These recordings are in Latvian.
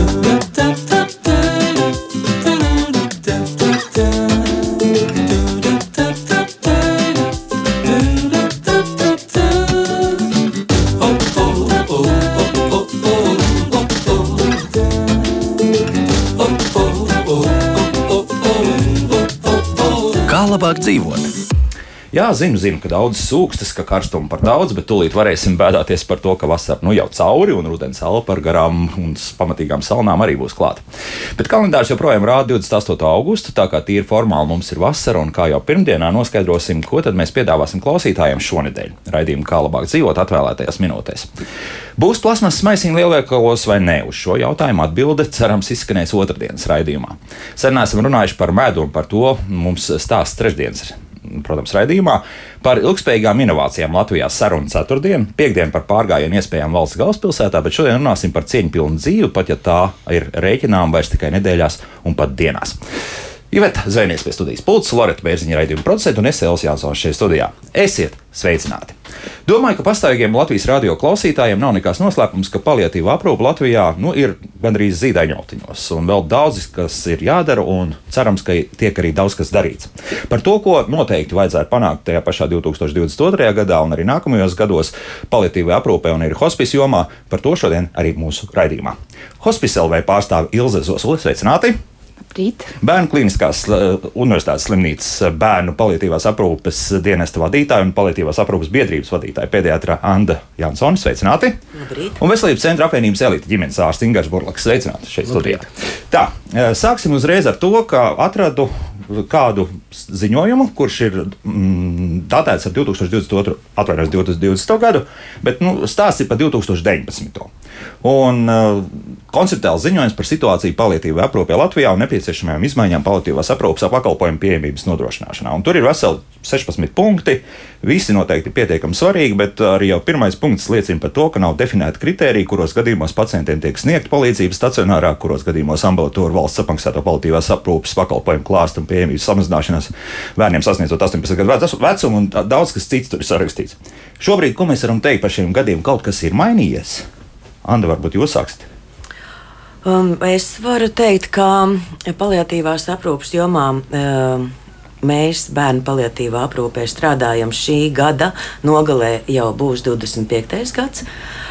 Kā Jā, zinu, zinu, ka daudz sūkstas, ka karstuma par daudz, bet tūlīt varēsim bēdāties par to, ka vasara nu jau cauri un rudens sāla par garām un pamatīgām salnām arī būs klāta. Bet kalendārs joprojām rāda 28. augustu, tā kā tīri formāli mums ir vasara un kā jau pirmdienā noskaidrosim, ko tad mēs piedāvāsim klausītājiem šonadēļ. Raidījumu kā labāk dzīvot atvēlētajās minūtēs. Būs plasmas maisiņu lielveikalos vai nē? Uz šo jautājumu atbilde cerams izskanēs otrdienas raidījumā. Sen esam runājuši par medu un par to mums stāsts trešdienas protams, raidījumā par ilgspējīgām inovācijām Latvijā sarunu ceturtdienu, piekdienu par pārgājienu iespējām valsts galvaspilsētā, bet šodien runāsim par cieņpilnu dzīvi, pat ja tā ir rēķinām vairs tikai nedēļās un pat dienās. Iveta Zvaigznes pie studijas pults, Lorita Bērziņa raidījuma producenta un es Elsijas Jansons šajā studijā. Esiet sveicināti! Domāju, ka pastāvīgiem Latvijas radio klausītājiem nav nekāds noslēpums, ka paliatīva aprūpe Latvijā nu, ir gandrīz zīdaiņautiņos, un vēl daudz kas ir jādara, un cerams, ka tiek arī daudz kas darīts. Par to, ko noteikti vajadzētu panākt tajā pašā 2022. gadā un arī nākamajos gados paliatīvā aprūpē un arī hospice jomā, par to šodien arī mūsu raidījumā. Hospice LV pārstāve Ilze Zosule, sveicināti! Rīt. Bērnu klīniskās universitātes slimnīcas bērnu palīdzības aprūpes dienesta vadītāja un palīdzības aprūpes biedrības vadītāja pēdējā Anna Jansone. Sveicināti! Labrīt. Un Veselības centra apvienības elite ģimenes ārsts Ingūns Burlaks. Sveicināti šeit studijā. Tā, sāksim uzreiz ar to, ka atradu kādu ziņojumu, kurš ir mm, datēts ar 2022. atvainojos 2020. gadu, bet nu, stāsts ir par 2019. Un uh, konceptuāls ziņojums par situāciju palīdzībā aprūpē Latvijā un nepieciešamajām izmaiņām palīdzības aprūpes pakalpojumu pieejamības nodrošināšanā. Un tur ir veseli 16 punkti. Visi noteikti pietiekami svarīgi, bet arī jau pirmais punkts liecina par to, ka nav definēta kritērija, kuros gadījumos pacientiem tiek sniegta palīdzība stacionārā, kuros gadījumos ambulatorija valsts apmaksāto palīdzības aprūpes pakalpojumu klāstu un pieejamības samazināšanās bērniem sasniedzot 18 gadu vecumu un daudz kas cits tur ir sarakstīts. Šobrīd, ko mēs varam teikt par šiem gadiem, kaut kas ir mainījies. Anna, varbūt jūs sāksiet. Um, es varu teikt, ka paliatīvās aprūpes jomā. Um, Mēs bērnu paliatīvā aprūpē strādājam šī gada nogalē, jau būs 25. gads.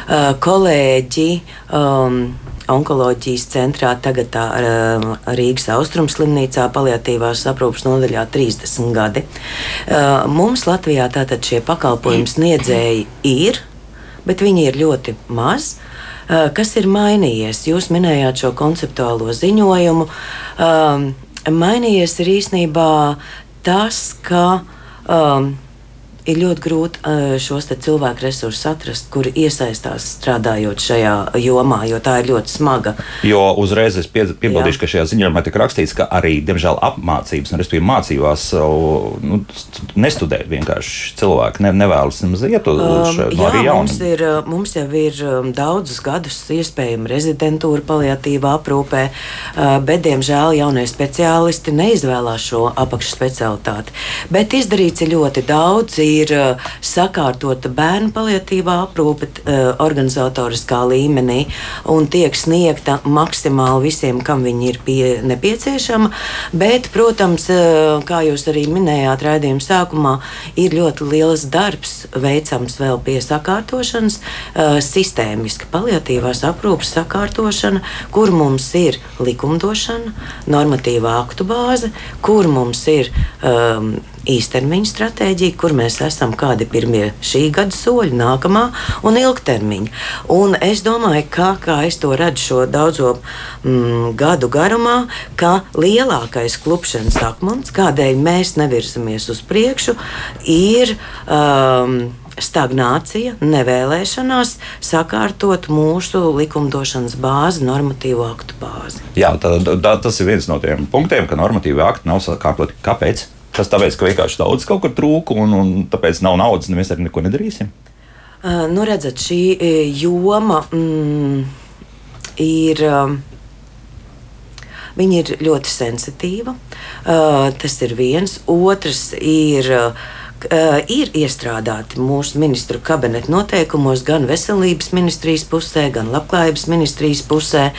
Uh, kolēģi um, onkoloģijas centrā, tagad tā, uh, Rīgas austrumslimnīcā, paliatīvās aprūpes nodaļā 30 gadi. Uh, mums Latvijā tātad šie pakalpojumu sniedzēji ir, bet viņi ir ļoti mazi. Uh, kas ir mainījies? Jūs minējāt šo konceptuālo ziņojumu. Um, mainījies ir īstenībā tas, ka um, ir ļoti grūti šos cilvēku resursus atrast, kuri iesaistās strādājot šajā jomā, jo tā ir ļoti smaga. Jo uzreiz es piebildīšu, Jā. ka šajā ziņojumā tika rakstīts, ka arī, diemžēl, apmācības, nu, respektīvi, mācībās nu, nestudēt vienkārši cilvēki ne, nevēlas nemaz iet uz um, šo no jā, mums, ir, mums jau ir um, daudzus gadus iespējama rezidentūra paliatīvā aprūpē, bet, diemžēl, jaunie speciālisti neizvēlās šo apakšspecialitāti. Bet izdarīts ir ļoti daudz ir uh, sakārtota bērnu palietīvā aprūpe uh, organizatoriskā līmenī un tiek sniegta maksimāli visiem, kam viņi ir pie, nepieciešama. Bet, protams, uh, kā jūs arī minējāt raidījuma sākumā, ir ļoti liels darbs veicams vēl pie sakārtošanas, sistēmiska palietīvās aprūpes sakārtošana, kur mums ir likumdošana, normatīvā aktu bāze, kur mums ir um, īstermiņa stratēģija, kur mēs esam, kādi ir pirmie šī gada soļi, nākamā un ilgtermiņa. Un es domāju, ka, kā es to redzu šo daudzo mm, gadu garumā, ka lielākais klupšanas akmens, kādēļ mēs nevirzamies uz priekšu, ir. Um, stagnācija, nevēlēšanās sakārtot mūsu likumdošanas bāzi, normatīvo aktu bāzi. Jā, tā, tā, tas ir viens no tiem punktiem, ka normatīvi akti nav sakārtoti. Kāpēc? Tas tāpēc, ka vienkārši daudz kaut kur trūka un, un tāpēc nav naudas, un mēs arī neko nedarīsim. Uh, nu, redzat, šī joma mm, ir. Uh, Viņa ir ļoti sensitīva. Uh, tas ir viens. Otrs ir, uh, ir iestrādāti mūsu ministru kabineta noteikumos gan veselības ministrijas pusē, gan labklājības ministrijas pusē,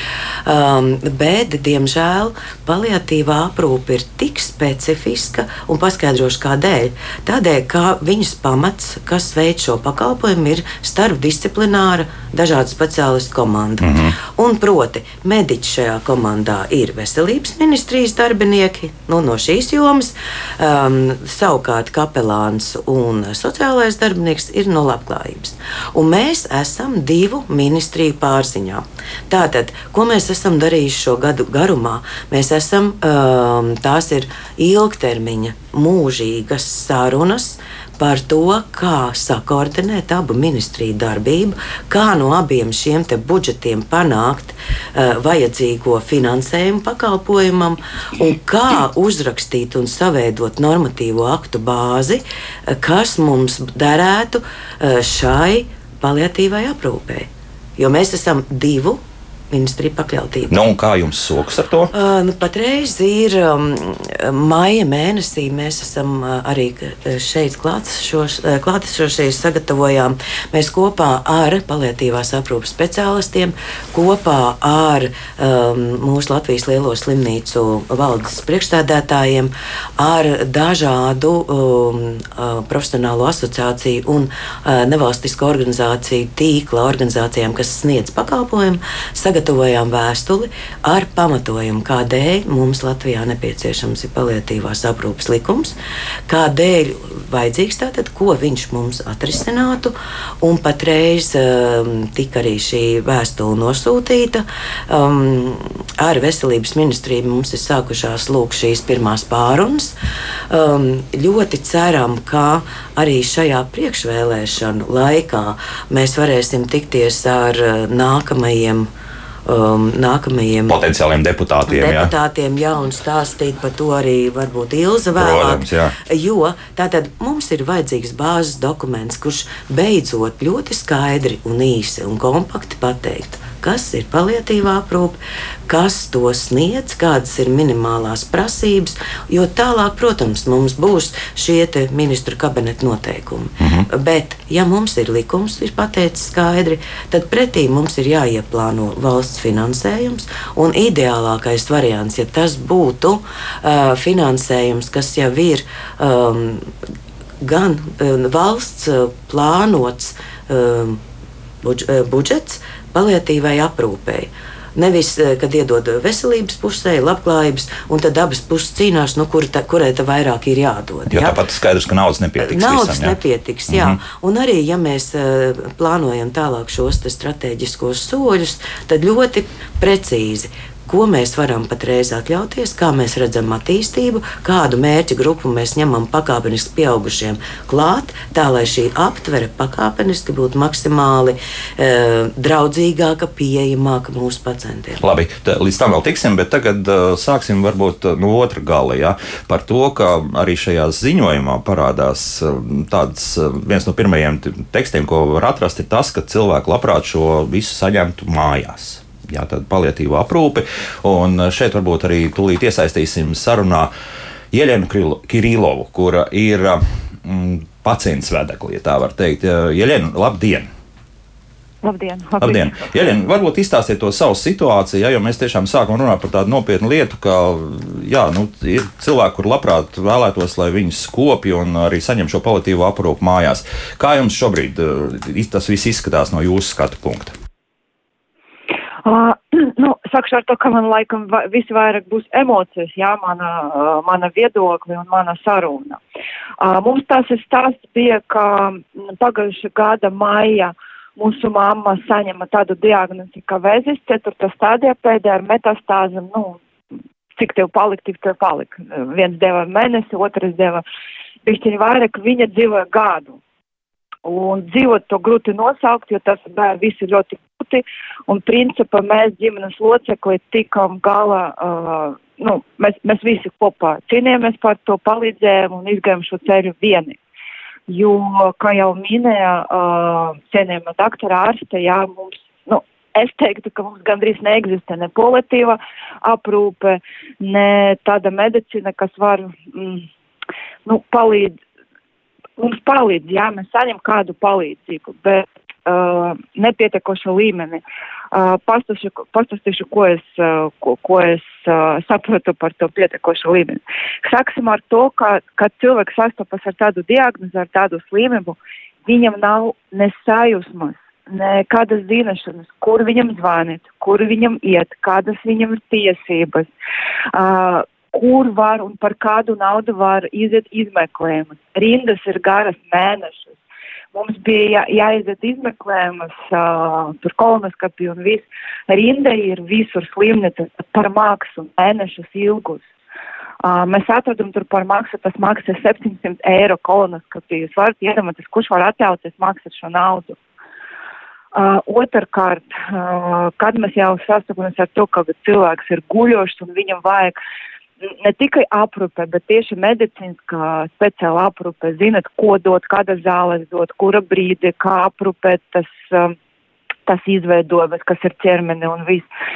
um, bet, diemžēl, paliatīvā aprūpe ir tik specifiska un paskaidrošu kādēļ. Tādēļ, ka viņas pamats, kas veic šo pakalpojumu, ir starpdisciplināra dažādu speciālistu komanda. Mm -hmm. Un proti, mediķi šajā komandā ir veselības ministrijas darbinieki nu, no šīs jomas, um, savukārt kapelāns un sociālais darbinieks ir no labklājības. Un mēs esam divu ministriju pārziņā. Tātad, ko mēs esam darījuši šo gadu garumā? Mēs esam, um, tās ir ilgtermiņa, mūžīgas sarunas par to, kā sakoordinēt abu ministriju darbību, kā no abiem šiem budžetiem panākt uh, vajadzīgo finansējumu pakalpojumam un kā uzrakstīt un saveidot normatīvo aktu bāzi, uh, kas mums derētu uh, šai paliatīvai aprūpei. Jo mēs esam divu ministrija pakļautība. Nu, kā jums sokas ar to? Uh, nu, patreiz ir um, maija mēnesī. Mēs esam uh, arī šeit klātesošie sagatavojām. Mēs kopā ar palietīvās aprūpas speciālistiem, kopā ar um, mūsu Latvijas lielo slimnīcu valdes priekšstādētājiem, ar dažādu um, uh, profesionālo asociāciju un uh, nevalstisko organizāciju tīkla organizācijām, kas sniedz pakalpojumu sagatavojām vēstuli ar pamatojumu, kādēļ mums Latvijā nepieciešams ir paliatīvās aprūpes likums, kādēļ vajadzīgs tātad, ko viņš mums atrisinātu. Un patreiz um, tika arī šī vēstule nosūtīta. Um, ar veselības ministriju mums ir sākušās lūk šīs pirmās pārunas. Um, ļoti ceram, ka arī šajā priekšvēlēšanu laikā mēs varēsim tikties ar uh, nākamajiem um, nākamajiem potenciāliem deputātiem. Deputātiem jā. jā, un stāstīt par to arī varbūt Ilza vēlāk. Protams, jā. jo tātad mums ir vajadzīgs bāzes dokuments, kurš beidzot ļoti skaidri un īsi un kompakti pateikt kas ir paliatīvā aprūpe, kas to sniedz, kādas ir minimālās prasības. Jo tālāk, protams, mums būs šie ministru kabineta noteikumi. Mm -hmm. Bet, ja mums ir likums, ir pateicis skaidri, tad pretī mums ir jāieplāno valsts finansējums. Un ideālākais variants, ja tas būtu uh, finansējums, kas jau ir um, gan uh, valsts uh, plānots. Um, budžets, paliatīvai aprūpei. Nevis, eh, kad iedod veselības pusē, labklājības, un tad abas puses cīnās, nu, kur ta, kurai tā vairāk ir jādod. Jo ja? tāpat skaidrs, ka naudas nepietiks. Naudas visam, ja? nepietiks, jā. Mm -hmm. Un arī, ja mēs uh, plānojam tālāk šos strateģiskos soļus, tad ļoti precīzi ko mēs varam patreiz atļauties, kā mēs redzam attīstību, kādu mērķu grupu mēs ņemam pakāpeniski pieaugušiem klāt, tā lai šī aptvere pakāpeniski būtu maksimāli e, draudzīgāka, pieejamāka mūsu pacientiem. Labi, tā, līdz tam vēl tiksim, bet tagad uh, sāksim varbūt no otra gala, ja, par to, ka arī šajā ziņojumā parādās uh, tāds viens no pirmajiem tekstiem, ko var atrast, ir tas, ka cilvēki labprāt šo visu saņemtu mājās jā, paliatīvo aprūpi. Un šeit varbūt arī tūlīt iesaistīsim sarunā Jeļenu Kirilovu, kura ir mm, pacients vedekli, ja tā var teikt. Jeļena, labdien! Labdien! labdien. Jeļen, varbūt izstāstiet to savu situāciju, ja, jo mēs tiešām sākam runāt par tādu nopietnu lietu, ka jā, nu, ir cilvēki, kur labprāt vēlētos, lai viņus skopja un arī saņem šo paliatīvo aprūpu mājās. Kā jums šobrīd tas viss izskatās no jūsu skatu punkta? Uh, nu, sakšu ar to, ka man laikam va, visvairāk būs emocijas, jā, mana, uh, mana viedokļa un mana saruna. Uh, mums tas stāsts bija, ka pagājušā gada maija mūsu mamma saņema tādu diagnozi, ka vēzis 4. stadijā pēdējā ar metastāzēm, nu, cik tev palika, tik tev palika. Viens deva mēnesi, otrs deva bišķiņu vairāk, viņa dzīvoja gadu. Un dzīvot to grūti nosaukt, jo tas bērni visi ļoti grūti. Un principā mēs ģimenes locekli tikam galā, uh, nu, mēs, mēs visi kopā cīnījāmies par to, palīdzējām un izgājām šo ceļu vieni. Jo, kā jau minēja uh, cienījama doktora ārste, jā, mums, nu, es teiktu, ka mums gandrīz neeksistē ne politīva aprūpe, ne tāda medicīna, kas var, mm, nu, palīdz mums palīdz, jā, mēs saņem kādu palīdzību, bet uh, nepietiekoša līmeni. Uh, pastāstīšu, ko es, uh, ko, ko es uh, saprotu par to pietiekošu līmeni. Sāksim ar to, ka, kad cilvēks sastopas ar tādu diagnozi, ar tādu slimību, viņam nav ne sajūsmas, nekādas zināšanas, kur viņam zvanīt, kur viņam iet, kādas viņam ir tiesības. Uh, kur var un par kādu naudu var iziet izmeklējumus. Rindas ir garas mēnešus. Mums bija jā, jāiziet izmeklējumus, uh, tur kolonoskopija un viss. Rinda ir visur slimnīcas par maksu mēnešus ilgus. Uh, mēs atradām tur par maksu, tas maksā 700 eiro kolonoskopiju. Jūs varat iedomāties, kurš var atļauties maksāt šo naudu. Uh, otrkārt, uh, kad mēs jau sastopamies ar to, ka cilvēks ir guļošs un viņam vajag ne tikai aprūpe, bet tieši medicīniskā speciāla aprūpe, zinat, ko dot, kādas zāles dot, kura brīdi, kā aprūpēt tas, um, tas izveidojas, kas ir ķermeni un viss.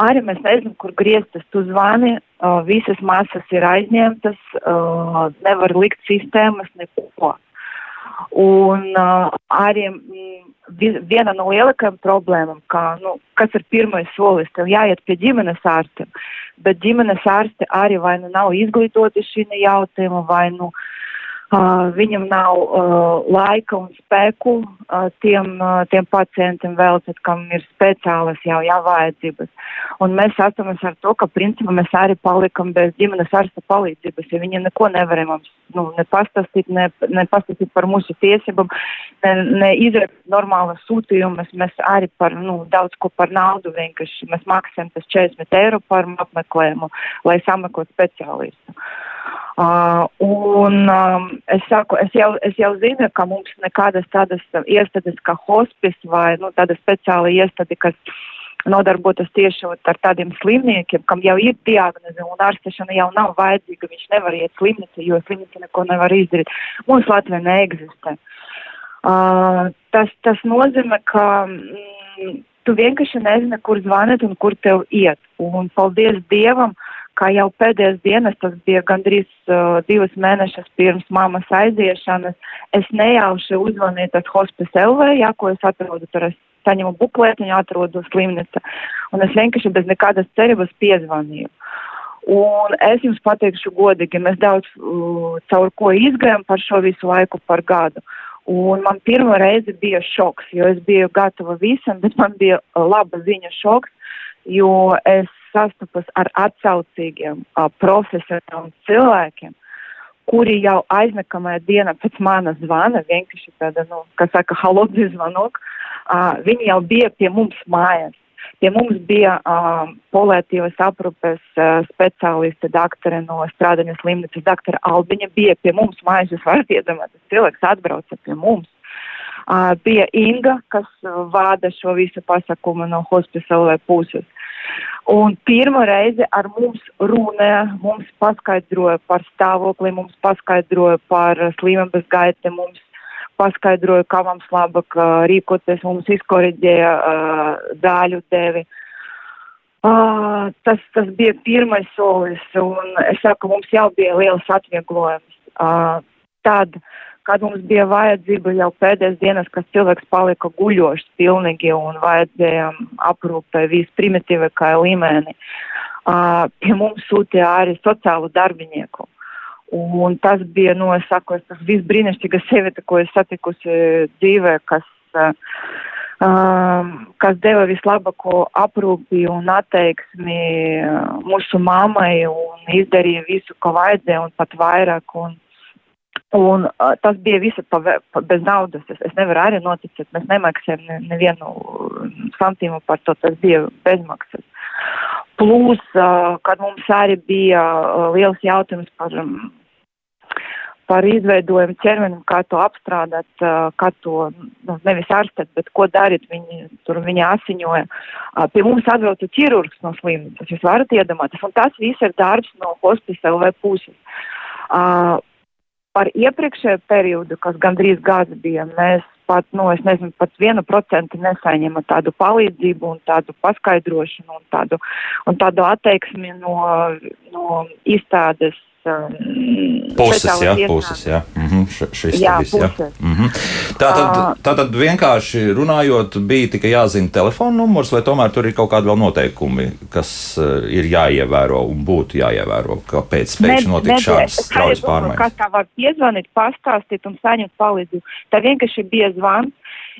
Arī mēs nezinām, kur griezties. Tu zvani, uh, visas masas ir aizņemtas, uh, nevar likt sistēmas neko. Un uh, arī mm, viena no lielākajām problēmām, kā, nu, kas ir pirmais solis, tev jāiet pie ģimenes ārsta, bet ģimenes ārste arī vai nu nav izglītoti šī jautājuma, vai nu viņam nav uh, laika un spēku uh, tiem, uh, tiem pacientiem vēl, tad, kam ir speciālas jau jāvajadzības. Un mēs sastopamies ar to, ka principā mēs arī palikam bez ģimenes ārsta palīdzības, ja viņi neko nevarēja mums nu, ne pastāstīt, ne, ne pastāstīt par mūsu tiesībām, ne, ne izrekt normālas sūtījumus. Mēs arī par nu, daudz ko par naudu vienkārši mēs maksājam tas 40 eiro par apmeklējumu, lai sameklētu speciālistu. Uh, un um, es saku, es jau, es jau zinu, ka mums nekādas tādas iestādes kā hospice vai nu, tāda speciāla iestāde, kas nodarbotas tieši ar tādiem slimniekiem, kam jau ir diagnoze un ārstešana jau nav vajadzīga, viņš nevar iet slimnīca, jo slimnīca neko nevar izdarīt. Mums Latvija neeksistē. Uh, tas, tas nozīmē, ka mm, tu vienkārši nezini, kur zvanīt un kur tev iet. Un paldies Dievam, uh, kā jau pēdējās dienas, tas bija gandrīz uh, divas mēnešas pirms mammas aiziešanas, es nejauši uzvanīju tad hospice LV, jā, ko es atrodu, tur es saņemu buklētiņu, atrodu slimnīca, un es vienkārši bez nekādas cerības piezvanīju. Un es jums pateikšu godīgi, mēs daudz uh, caur ko izgājām par šo visu laiku par gadu. Un man pirmo reizi bija šoks, jo es biju gatava visam, bet man bija laba ziņa šoks, jo es sastopas ar atsaucīgiem, uh, profesionāliem cilvēkiem, kuri jau aiznekamajā dienā pēc manas zvana, vienkārši tāda, nu, kā saka, halodzi zvanok, uh, viņi jau bija pie mums mājās. Pie mums bija uh, polētīvas aprūpes uh, speciāliste, doktore no strādājas slimnīcas, doktore Albiņa bija pie mums mājās. Jūs varat iedomāties, cilvēks atbrauca pie mums. Bija Inga, kas uh, vāda šo visu pasakumu no hospitālē puses. Un pirmo reizi ar mums runāja, mums paskaidroja par stāvokli, mums paskaidroja par slimības gaiti, mums paskaidroja, kā mums labāk rīkoties, mums izkoriģēja uh, dāļu devi. Uh, tas, tas bija pirmais solis, un es saku, mums jau bija liels atvieglojums. Uh, tad uh, kad mums bija vajadzība jau pēdējās dienas, kad cilvēks palika guļošs pilnīgi un vajadzēja aprūpē visprimitīvākā līmenī. Uh, pie mums sūtīja arī sociālu darbinieku. Un tas bija, nu, es saku, tas visbrīnišķīgais sieviete, ko es satikusi dzīvē, kas, uh, kas deva vislabāko aprūpi un atteiksmi mūsu mammai un izdarīja visu, ko vajadzēja un pat vairāk. Un, Un uh, tas bija visi pa, pa, bez naudas. Es, es nevaru arī noticēt, mēs nemaksājam ne, nevienu santīmu par to, tas bija bezmaksas. Plus, uh, kad mums arī bija uh, liels jautājums par, um, par izveidojumu ķermenim, kā to apstrādāt, uh, kā to nu, nevis ārstēt, bet ko darīt, viņi tur viņa asiņoja. Uh, pie mums atbrauca ķirurgs no slimnīcas, jūs varat iedomāties, un tas viss ir darbs no hospice LV puses. Uh, par iepriekšējo periodu, kas gandrīz gads bija, mēs pat, nu, es nezinu, pat vienu procentu nesaņēma tādu palīdzību un tādu paskaidrošanu un tādu, un tādu atteiksmi no, no izstādes um, puses, jā, puses, jā. Mm -hmm, šis jā, vis, jā. Mm -hmm. Tā tad, tā tad vienkārši runājot, bija tikai jāzina telefona numurs, vai tomēr tur ir kaut kādi vēl noteikumi, kas uh, ir jāievēro un būtu jāievēro, kāpēc pēkšņi notika šādas straujas pārmaiņas. Kas tā var piezvanīt, pastāstīt un saņemt palīdzību. Tā vienkārši bija zvans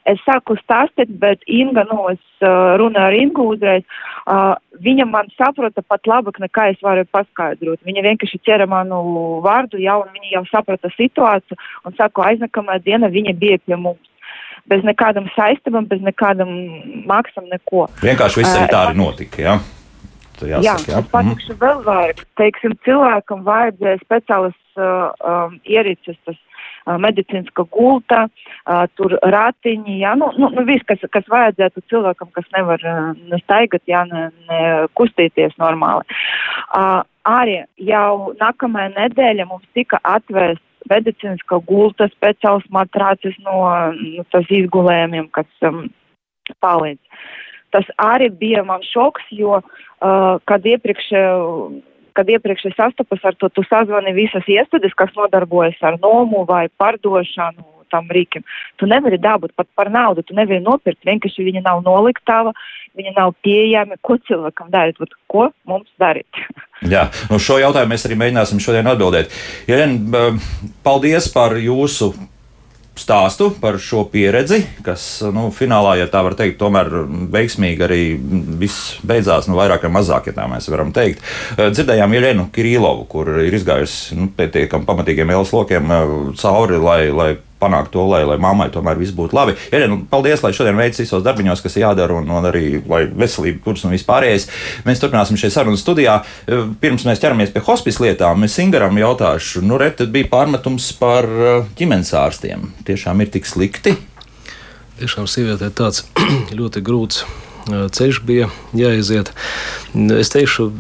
Es sāku stāstīt, bet Inga, nu, es uh, runāju ar Ingu uzreiz. Uh, viņa man saprata pat labāk, nekā es varu paskaidrot. Viņa vienkārši ķera manu vārdu, jau, un viņa jau saprata situāciju, un saku, aiznakamā diena viņa bija pie mums. Bez nekādam saistībām, bez nekādam maksam, neko. Vienkārši viss arī tā arī notika, jā? Jāsaka, jā, jā. es patikšu mm. vēl vairāk. Teiksim, cilvēkam vajadzēja speciālas uh, um, ierīces, tas medicīniska gulta, tur ratiņi, jā, nu, nu, nu viss, kas, kas vajadzētu cilvēkam, kas nevar ne staigāt, jā, ne, ne kustīties normāli. Arī jau nākamajā nedēļa mums tika atvēsts medicīniska gulta, speciāls matrācis no nu, tas izgulējumiem, kas um, palīdz. Tas arī bija man šoks, jo, uh, kad iepriekš uh, kad iepriekš es sastapos ar to, tu sazvani visas iestādes, kas nodarbojas ar nomu vai pārdošanu tam rīkiem. Tu nevari dabūt pat par naudu, tu nevari nopirkt, vienkārši viņa nav noliktava, viņa nav pieejama. Ko cilvēkam darīt? Vat, ko mums darīt? Jā, nu šo jautājumu mēs arī mēģināsim šodien atbildēt. Jēn, paldies par jūsu stāstu par šo pieredzi, kas, nu, finālā, ja tā var teikt, tomēr veiksmīgi arī viss beidzās, nu, vairāk vai mazāk, ja tā mēs varam teikt. Eh, dzirdējām Ielēnu Kirīlovu, kur ir izgājusi nu, pietiekami pamatīgiem ielas lokiem eh, cauri, lai, lai panākt to, lai, lai mammai tomēr viss būtu labi. Jā, nu, paldies, lai šodien veids visos darbiņos, kas jādara, un, un arī lai veselība kurs un vispārējais. Mēs turpināsim šeit sarunu studijā. Eh, pirms mēs ķeramies pie hospice lietām, es Ingaram jautāšu, nu, re, tad bija pārmetums par eh, ģimenes ārstiem. Tiešām ir tik slikti? Tiešām sievietē tāds ļoti grūts ceļš bija jāiziet. Es teikšu,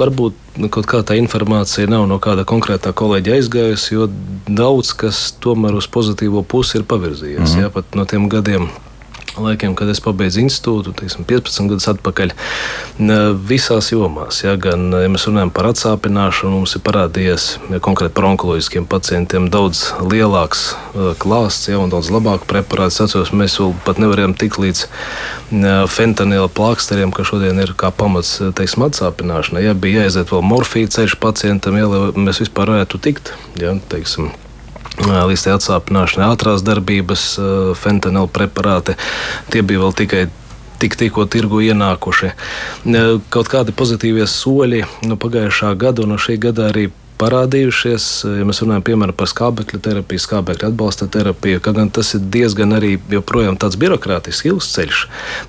varbūt kaut kā tā informācija nav no kāda konkrētā kolēģa aizgājusi, jo daudz kas tomēr uz pozitīvo pusi ir pavirzījies. Mm -hmm. Jā, pat no tiem gadiem laikiem, kad es pabeidzu institūtu, teiksim, 15 gadus atpakaļ, visās jomās. Ja, gan, ja mēs runājam par atsāpināšanu, mums ir parādījies ja, konkrēti par onkoloģiskiem pacientiem daudz lielāks uh, klāsts ja, un daudz labāku preparātu. Es atceros, mēs vēl pat nevarējām tikt līdz uh, fentanila plāksteriem, kas šodien ir kā pamats teiksim, atsāpināšanai. Ja, bija jāiziet vēl morfija ceļš pacientam, ja, lai mēs vispār varētu tikt. Ja, teiksim, līdz atsāpināšanai, ātrās darbības, fentanila preparāti. Tie bija vēl tikai tik, tikko tirgu ienākuši. Kaut kādi pozitīvie soļi no pagājušā gada un no šī gada arī parādījušies. Ja mēs runājam piemēram, par skābekļa terapiju, skābekļa atbalsta terapiju, tad tas ir diezgan arī joprojām tāds birokrātisks ilgs ceļš,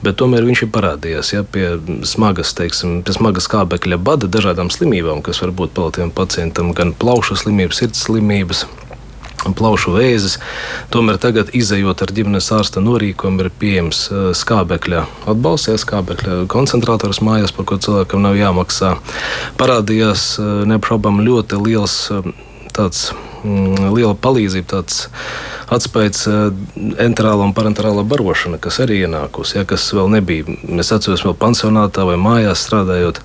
bet tomēr viņš ir parādījies ja, pie smagas, teiksim, pie smagas skābekļa bada dažādām slimībām, kas var būt palatīvam pacientam, gan plaušu slimības, sirds slimības plaušu vēzis. Tomēr tagad, izējot ar ģimenes ārsta norīkojumu, ir pieejams eh, skābekļa atbalsts, ja skābekļa koncentrātors mājās, par ko cilvēkam nav jāmaksā. Parādījās eh, neapšaubām ļoti liels eh, tāds Mm, liela palīdzība, tāds atspējs eh, enterāla un parenterāla barošana, kas arī ienākusi, ja, kas vēl nebija. Mēs atceramies, vēl pansionātā vai mājās strādājot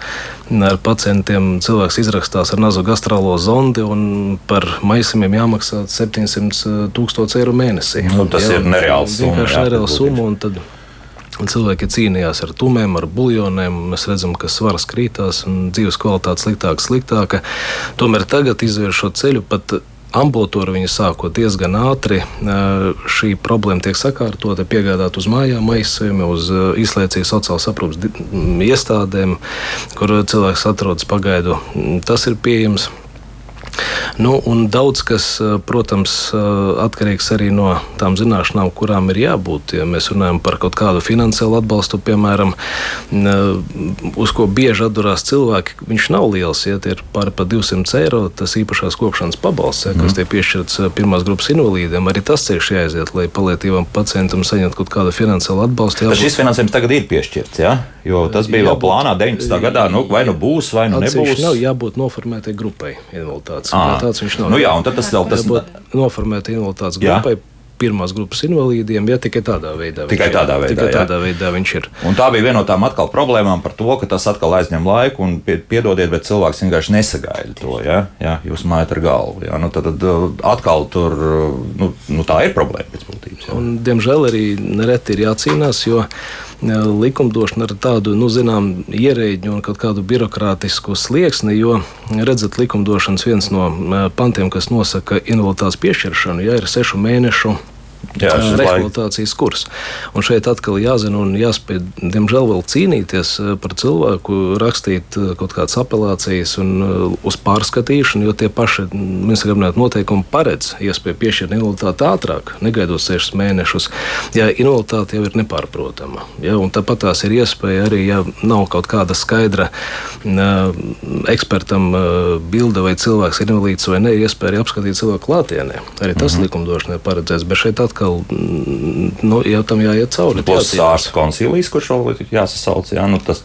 ar pacientiem, cilvēks izrakstās ar nazogastrālo zondi un par maisumiem jāmaksā 700 tūkstoši eiro mēnesī. Nu, tas ja, ir nereāls summa. Vienkārši nereāls summa. Cilvēki cīnījās ar tumēm, ar buļļoniem. Mēs redzam, ka svars krītās un dzīves kvalitāte sliktāka, sliktāka. Tomēr tagad izvērš šo ceļu pat ambulatori viņa sākot diezgan ātri. Šī problēma tiek sakārtota, piegādāta uz mājām, aizsējumi uz izlaicīgas sociālās aprūpas iestādēm, kur cilvēks atrodas pagaidu. Tas ir pieejams. Nu, daudz kas, eh, protams, eh, atkarīgs arī no tām zināšanām, kurām ir jābūt. Ja mēs runājam par kaut kādu finansiālu atbalstu, piemēram, eh, uz ko bieži atdurās cilvēki, viņš nav liels. Ja tie ir pāri pa 200 eiro, tas īpašās kopšanas pabalsts, ja, kas mm. tiek piešķirts pirmās grupas invalīdiem, arī tas ceļš jāaiziet, lai palietīvam pacientam saņemtu kaut kādu finansiālu atbalstu. Jābūt... Šis finansējums tagad ir piešķirts, ja? Jo tas bija jābūt, vēl plānā 19. gadā. Nu, vai nu būs, vai nu nebūs. Nav jābūt noformētai grupai invaliditātes tāds. À, tāds viņš nav. Nu jā, un tad tas vēl tas noformēta invaliditātes grupai. pirmās grupas invalīdiem, ja tikai tādā veidā. Tikai tādā veidā, tikai jā. tādā veidā viņš ir. Un tā bija viena no tām atkal problēmām par to, ka tas atkal aizņem laiku, un pie- piedodiet, bet cilvēks vienkārši nesagaida to. Ja? Jā, jūs mājat ar galvu. Jā? Nu, tad, tad uh, atkal tur nu, nu, tā ir problēma pēc būtības. jā. Un, diemžēl arī nereti ir jācīnās, jo likumdošana ar tādu, nu, zinām, ierēģu un kaut kādu birokrātisku slieksni, jo, redzat, likumdošanas viens no e, pantiem, kas nosaka invaliditātes piešķiršanu, ja ir sešu mēnešu Jā, rehabilitācijas kurs. Un šeit atkal jāzina un jāspēj, diemžēl, vēl cīnīties par cilvēku, rakstīt kaut kādas apelācijas un uz pārskatīšanu, jo tie paši ministra kabineta noteikumi paredz iespēju piešķirt invaliditāti ātrāk, negaidot sešus mēnešus, ja invaliditāte jau ir nepārprotama. Ja, tāpat tās ir iespēja arī, ja nav kaut kāda skaidra uh, ekspertam uh, bilde, vai cilvēks ir invalīds vai ir iespēja arī apskatīt cilvēku klātienē. Arī tas mm -hmm. likumdošanai paredzēts, atkal mm, nu, jau tam jāiet cauri. Plus jācīnās. ārsta koncilijas, kurš vēl jāsasauc. Jā, nu, tas,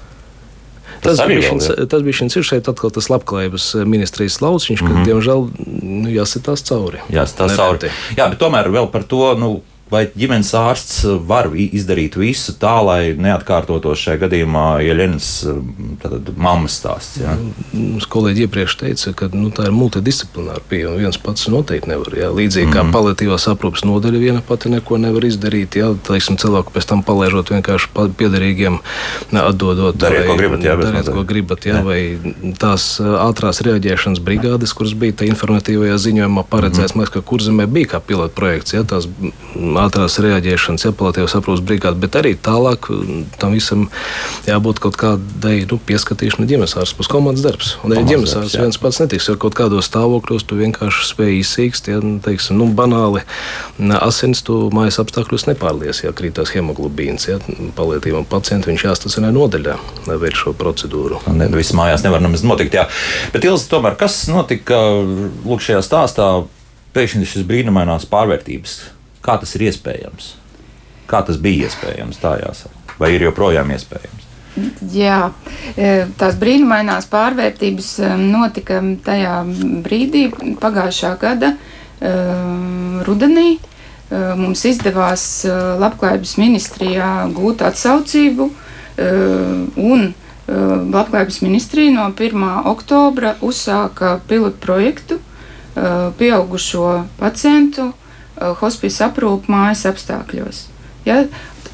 Tas, tas, bija šins, tas bija šis šeit atkal tas labklājības ministrijas lauciņš, mm -hmm. Kad, diemžēl, nu, jāsitās cauri. Jā, tas cauri. Jā, bet tomēr vēl par to. Nu, Vai ģimenes ārsts var vi- izdarīt visu tā, lai neatkārtotos šajā gadījumā Ieļenas mammas stāsts? Jā? Mums kolēģi iepriekš teica, ka nu, tā ir multidisciplināra pieeja. Viens pats noteikti nevar. Jā. Līdzīgi mm -hmm. kā paliatīvās aprūpes nodaļa viena pati neko nevar izdarīt. Jā, teiksim, cilvēku pēc tam palaižot vienkārši piederīgiem, ne, atdodot. Dariet, ko gribat, jā, dariet, ko gribat, jā, vai tās ā, ātrās reaģēšanas brigādes, kuras bija tajā informatīvajā ziņojumā paredzēts, mm -hmm. ka kurzemē bija kā pilota projekts, jā, tās ātrās reaģēšanas, jā, paliatīvās aprūpes brigāde, bet arī tālāk mm, tam visam jābūt kaut kādai nu, pieskatīšanai ģimenes ārsta puses komandas darbs. Un arī ģimenes ārsts viens pats netiks, jo kaut kādos stāvokļos tu vienkārši spēj izsīkst, ja nu, teiksim, nu, banāli n- asins tu mājas apstākļos nepārlies, ja krītās hemoglobīns. Ja, palietīvam pacientam viņš jāstacionē nodaļā, lai veiktu šo procedūru. Ne, viss mājās nevar nemaz notikt. Jā. Bet, Ilzi, tomēr, kas notika lūk, šajā stāstā? Pēkšņi šis brīnumainās pārvērtības. Kā tas ir iespējams? Kā tas bija iespējams? Tā jāsaka. Vai ir joprojām iespējams? Jā, e, tās brīnumainās pārvērtības e, notika tajā brīdī, pagājušā gada e, rudenī. Mums izdevās Labklājības ministrijā gūt atsaucību, un Labklājības ministrija no 1. oktobra uzsāka pilotu projektu pieaugušo pacientu hospice aprūpu mājas apstākļos. Ja?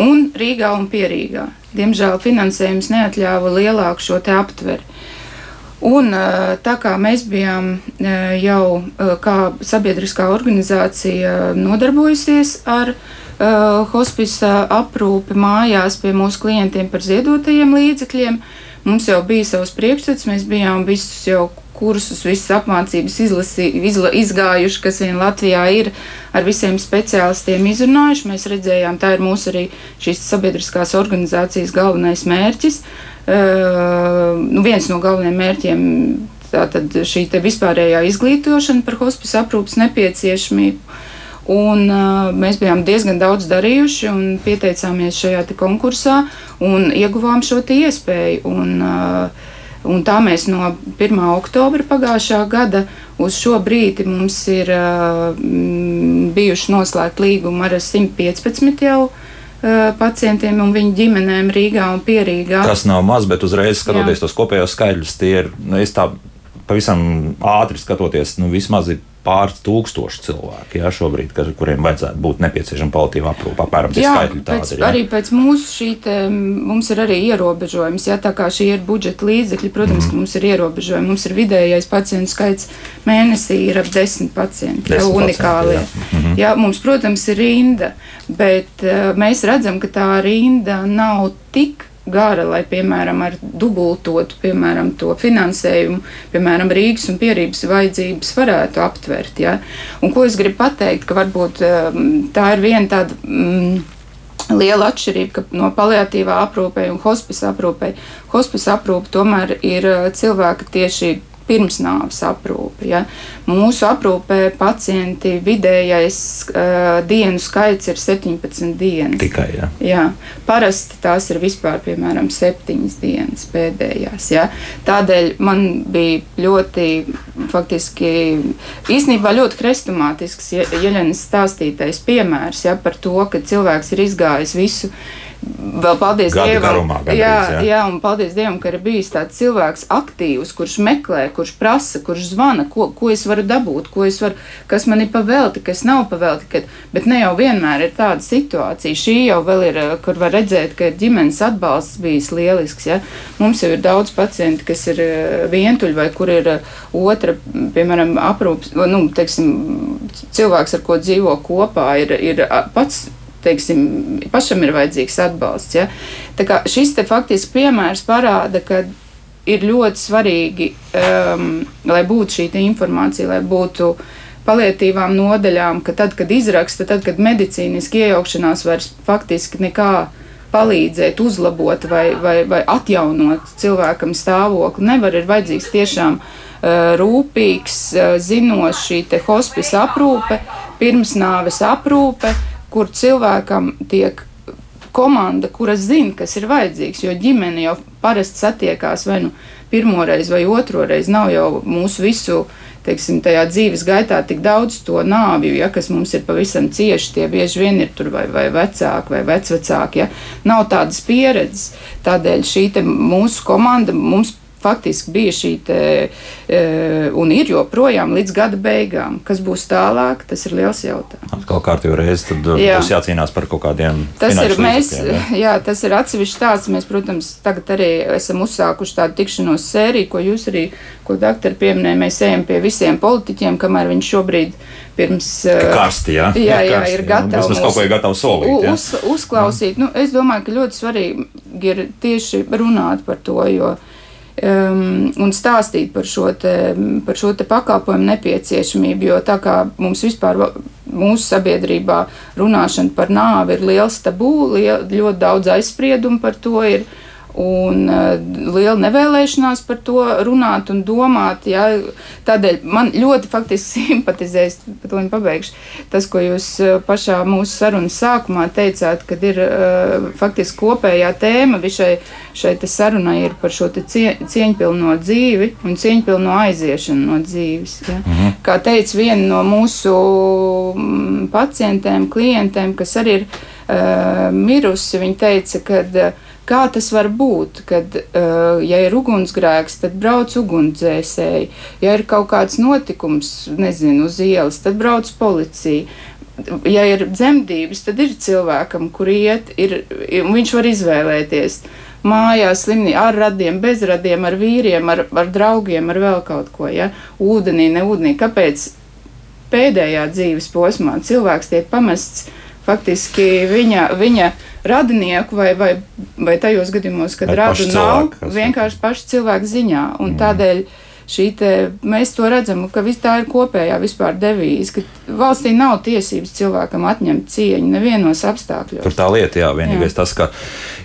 Un Rīgā un Pierīgā. Diemžēl finansējums neatļāva lielāku šo aptveri. Un, eh, tā kā mēs bijām eh, jau eh, kā sabiedriskā organizācija nodarbojusies ar hospice aprūpi mājās pie mūsu klientiem par ziedotajiem līdzekļiem, mums jau bija savs priekšstats, mēs bijām visus jau kursus, visas apmācības izlasi, izla, izgājuši, kas vien Latvijā ir ar visiem speciālistiem izrunājuši. Mēs redzējām, tā ir mūsu arī šīs sabiedriskās organizācijas galvenais mērķis. Uh, nu, viens no galvenajiem mērķiem Tātad šī te vispārējā izglītošana par hospice aprūpas nepieciešamību. Un, uh, mēs bijām diezgan daudz darījuši un pieteicāmies šajā konkursā un ieguvām šo iespēju. Un, uh, un tā mēs no 1. oktobra pagājušā gada uz šo brīdi mums ir uh, bijuši noslēgti līgumi ar 115 jau uh, pacientiem un viņu ģimenēm Rīgā un Pierīgā. Tas nav maz, bet uzreiz skatoties Jā. tos kopējos skaidrus, tie ir nu, es tā pavisam ātri skatoties, nu, vismaz ir pāris tūkstoši cilvēki, jā, šobrīd, ka, kuriem vajadzētu būt nepieciešama paliatīva aprūpe. Apmēram tie Jā, skaitļi pēc, tādi ir. jā. arī pēc mūsu šī te, mums ir arī ierobežojums. Ja, tā kā šie ir budžeta līdzekļi, protams, mm. ka mums ir ierobežojumi. Mums ir vidējais pacientu skaits mēnesī ir ap desmit pacienti. Ja, Desmit unikālie. jā. Mhm. Jā, mums, protams, ir rinda, bet uh, mēs redzam, ka tā rinda nav tik gara, lai, piemēram, ar dubultotu, piemēram, to finansējumu, piemēram, Rīgas un Pierības vajadzības varētu aptvert. Ja? Un ko es gribu pateikt, ka varbūt um, tā ir viena tāda. Mm, Liela atšķirība no paliatīvā aprūpē un hospice aprūpē. Hospice aprūpe tomēr ir uh, cilvēka tieši pirms nāves aprūpe. Ja. Mūsu aprūpē pacienti vidējais uh, dienu skaits ir 17 dienas. Tikai, ja. Jā, parasti tās ir vispār, piemēram, 7 dienas pēdējās. Ja. Tādēļ man bija ļoti, faktiski, īstenībā ļoti krestomātisks Jeļenas stāstītais piemērs ja, par to, ka cilvēks ir izgājis visu vēl paldies Gada Dievam. garumā gandrīz, jā, jā. jā, un paldies Dievam, ka ir bijis tāds cilvēks aktīvs, kurš meklē, kurš prasa, kurš zvana, ko, ko es varu dabūt, ko es varu, kas man ir pavelti, kas nav pavelti. Kad, bet ne jau vienmēr ir tāda situācija. Šī jau vēl ir, eh, kur var redzēt, ka ir ģimenes atbalsts bijis lielisks. Ja? Mums jau ir daudz pacienti, kas ir eh, vientuļi vai kur ir eh, otra, piemēram, aprūps, nu, teiksim, cilvēks, ar ko dzīvo kopā, ir, ir pats teiksim, pašam ir vajadzīgs atbalsts. Ja? Tā kā šis te faktiski piemērs parāda, ka ir ļoti svarīgi, um, lai būtu šī informācija, lai būtu palietīvām nodaļām, ka tad, kad izraksta, tad, kad medicīniski iejaukšanās vairs faktiski nekā palīdzēt, uzlabot vai, vai, vai atjaunot cilvēkam stāvokli, nevar ir vajadzīgs tiešām uh, rūpīgs, uh, zinošs šī hospisa aprūpe, pirmsnāves aprūpe, kur cilvēkam tiek komanda, kuras zina, kas ir vajadzīgs, jo ģimene jau parasti satiekās vai nu pirmoreiz vai otroreiz, nav jau mūsu visu. Teiksim, tajā dzīves gaitā tik daudz to nāvju, ja, kas mums ir pavisam cieši. Tie bieži vien ir tur vai, vai vecāki vai vecvecāki. Ja. Nav tādas pieredzes. Tādēļ šī mūsu komanda mums faktiski bija šī te, e, un ir joprojām līdz gada beigām. Kas būs tālāk, tas ir liels jautājums. Atkal kārtīgi reizi, tad uh, jā. būs jācīnās par kaut kādiem. Tas ir, mēs, jā. jā, tas ir atsevišķs tāds. Mēs, protams, tagad arī esam uzsākuši tādu tikšanos sēriju, ko jūs arī, ko doktori pieminēja. Mēs ejam pie visiem politiķiem, kamēr viņi šobrīd pirms. Karsti, jā, jā, jā, karsti, ir gatavi. Mēs kaut ko ir gatavi solīt. Jā. Uz, uzklausīt. Nu, es domāju, ka ļoti svarīgi ir tieši runāt par to, jo um, un stāstīt par šo, te, par šo te pakalpojumu nepieciešamību. Jo tā kā mums vispār mūsu sabiedrībā runāšana par nāvi ir liels tabū, liel, ļoti daudz aizspriedumu par to ir un uh, liela nevēlēšanās par to runāt un domāt. Ja. Tādēļ man ļoti faktiski simpatizēs, par to pabeigšu, tas, ko jūs uh, pašā mūsu sarunas sākumā teicāt, kad ir uh, faktiski kopējā tēma visai šai sarunai ir par šo cie, cieņpilno dzīvi un cieņpilno aiziešanu no dzīves. Ja. Mhm. Kā teica viena no mūsu pacientēm, klientēm, kas arī ir uh, mirusi, viņa teica, ka uh, Kā tas var būt, kad, uh, ja ir ugunsgrēks, tad brauc ugunsdzēsēji, ja ir kaut kāds notikums, nezinu, uz ielas, tad brauc policija. Ja ir dzemdības, tad ir cilvēkam, kur iet, ir, viņš var izvēlēties mājās, slimnīcā, ar radiem, bez radiem, ar vīriem, ar, ar draugiem, ar vēl kaut ko. Ja? Ūdenī, ne ūdenī. Kāpēc pēdējā dzīves posmā cilvēks tiek pamests faktiski viņa. viņa radinieku vai, vai, vai tajos gadījumos, kad vai radu nav vienkārši paši cilvēku ziņā. Un mm. tādēļ te, mēs to redzam, ka tā ir kopējā vispār devīze, ka valstī nav tiesības cilvēkam atņemt cieņu nevienos apstākļos. Tur tā lieta, jā, vienīgais jā. tas, ka,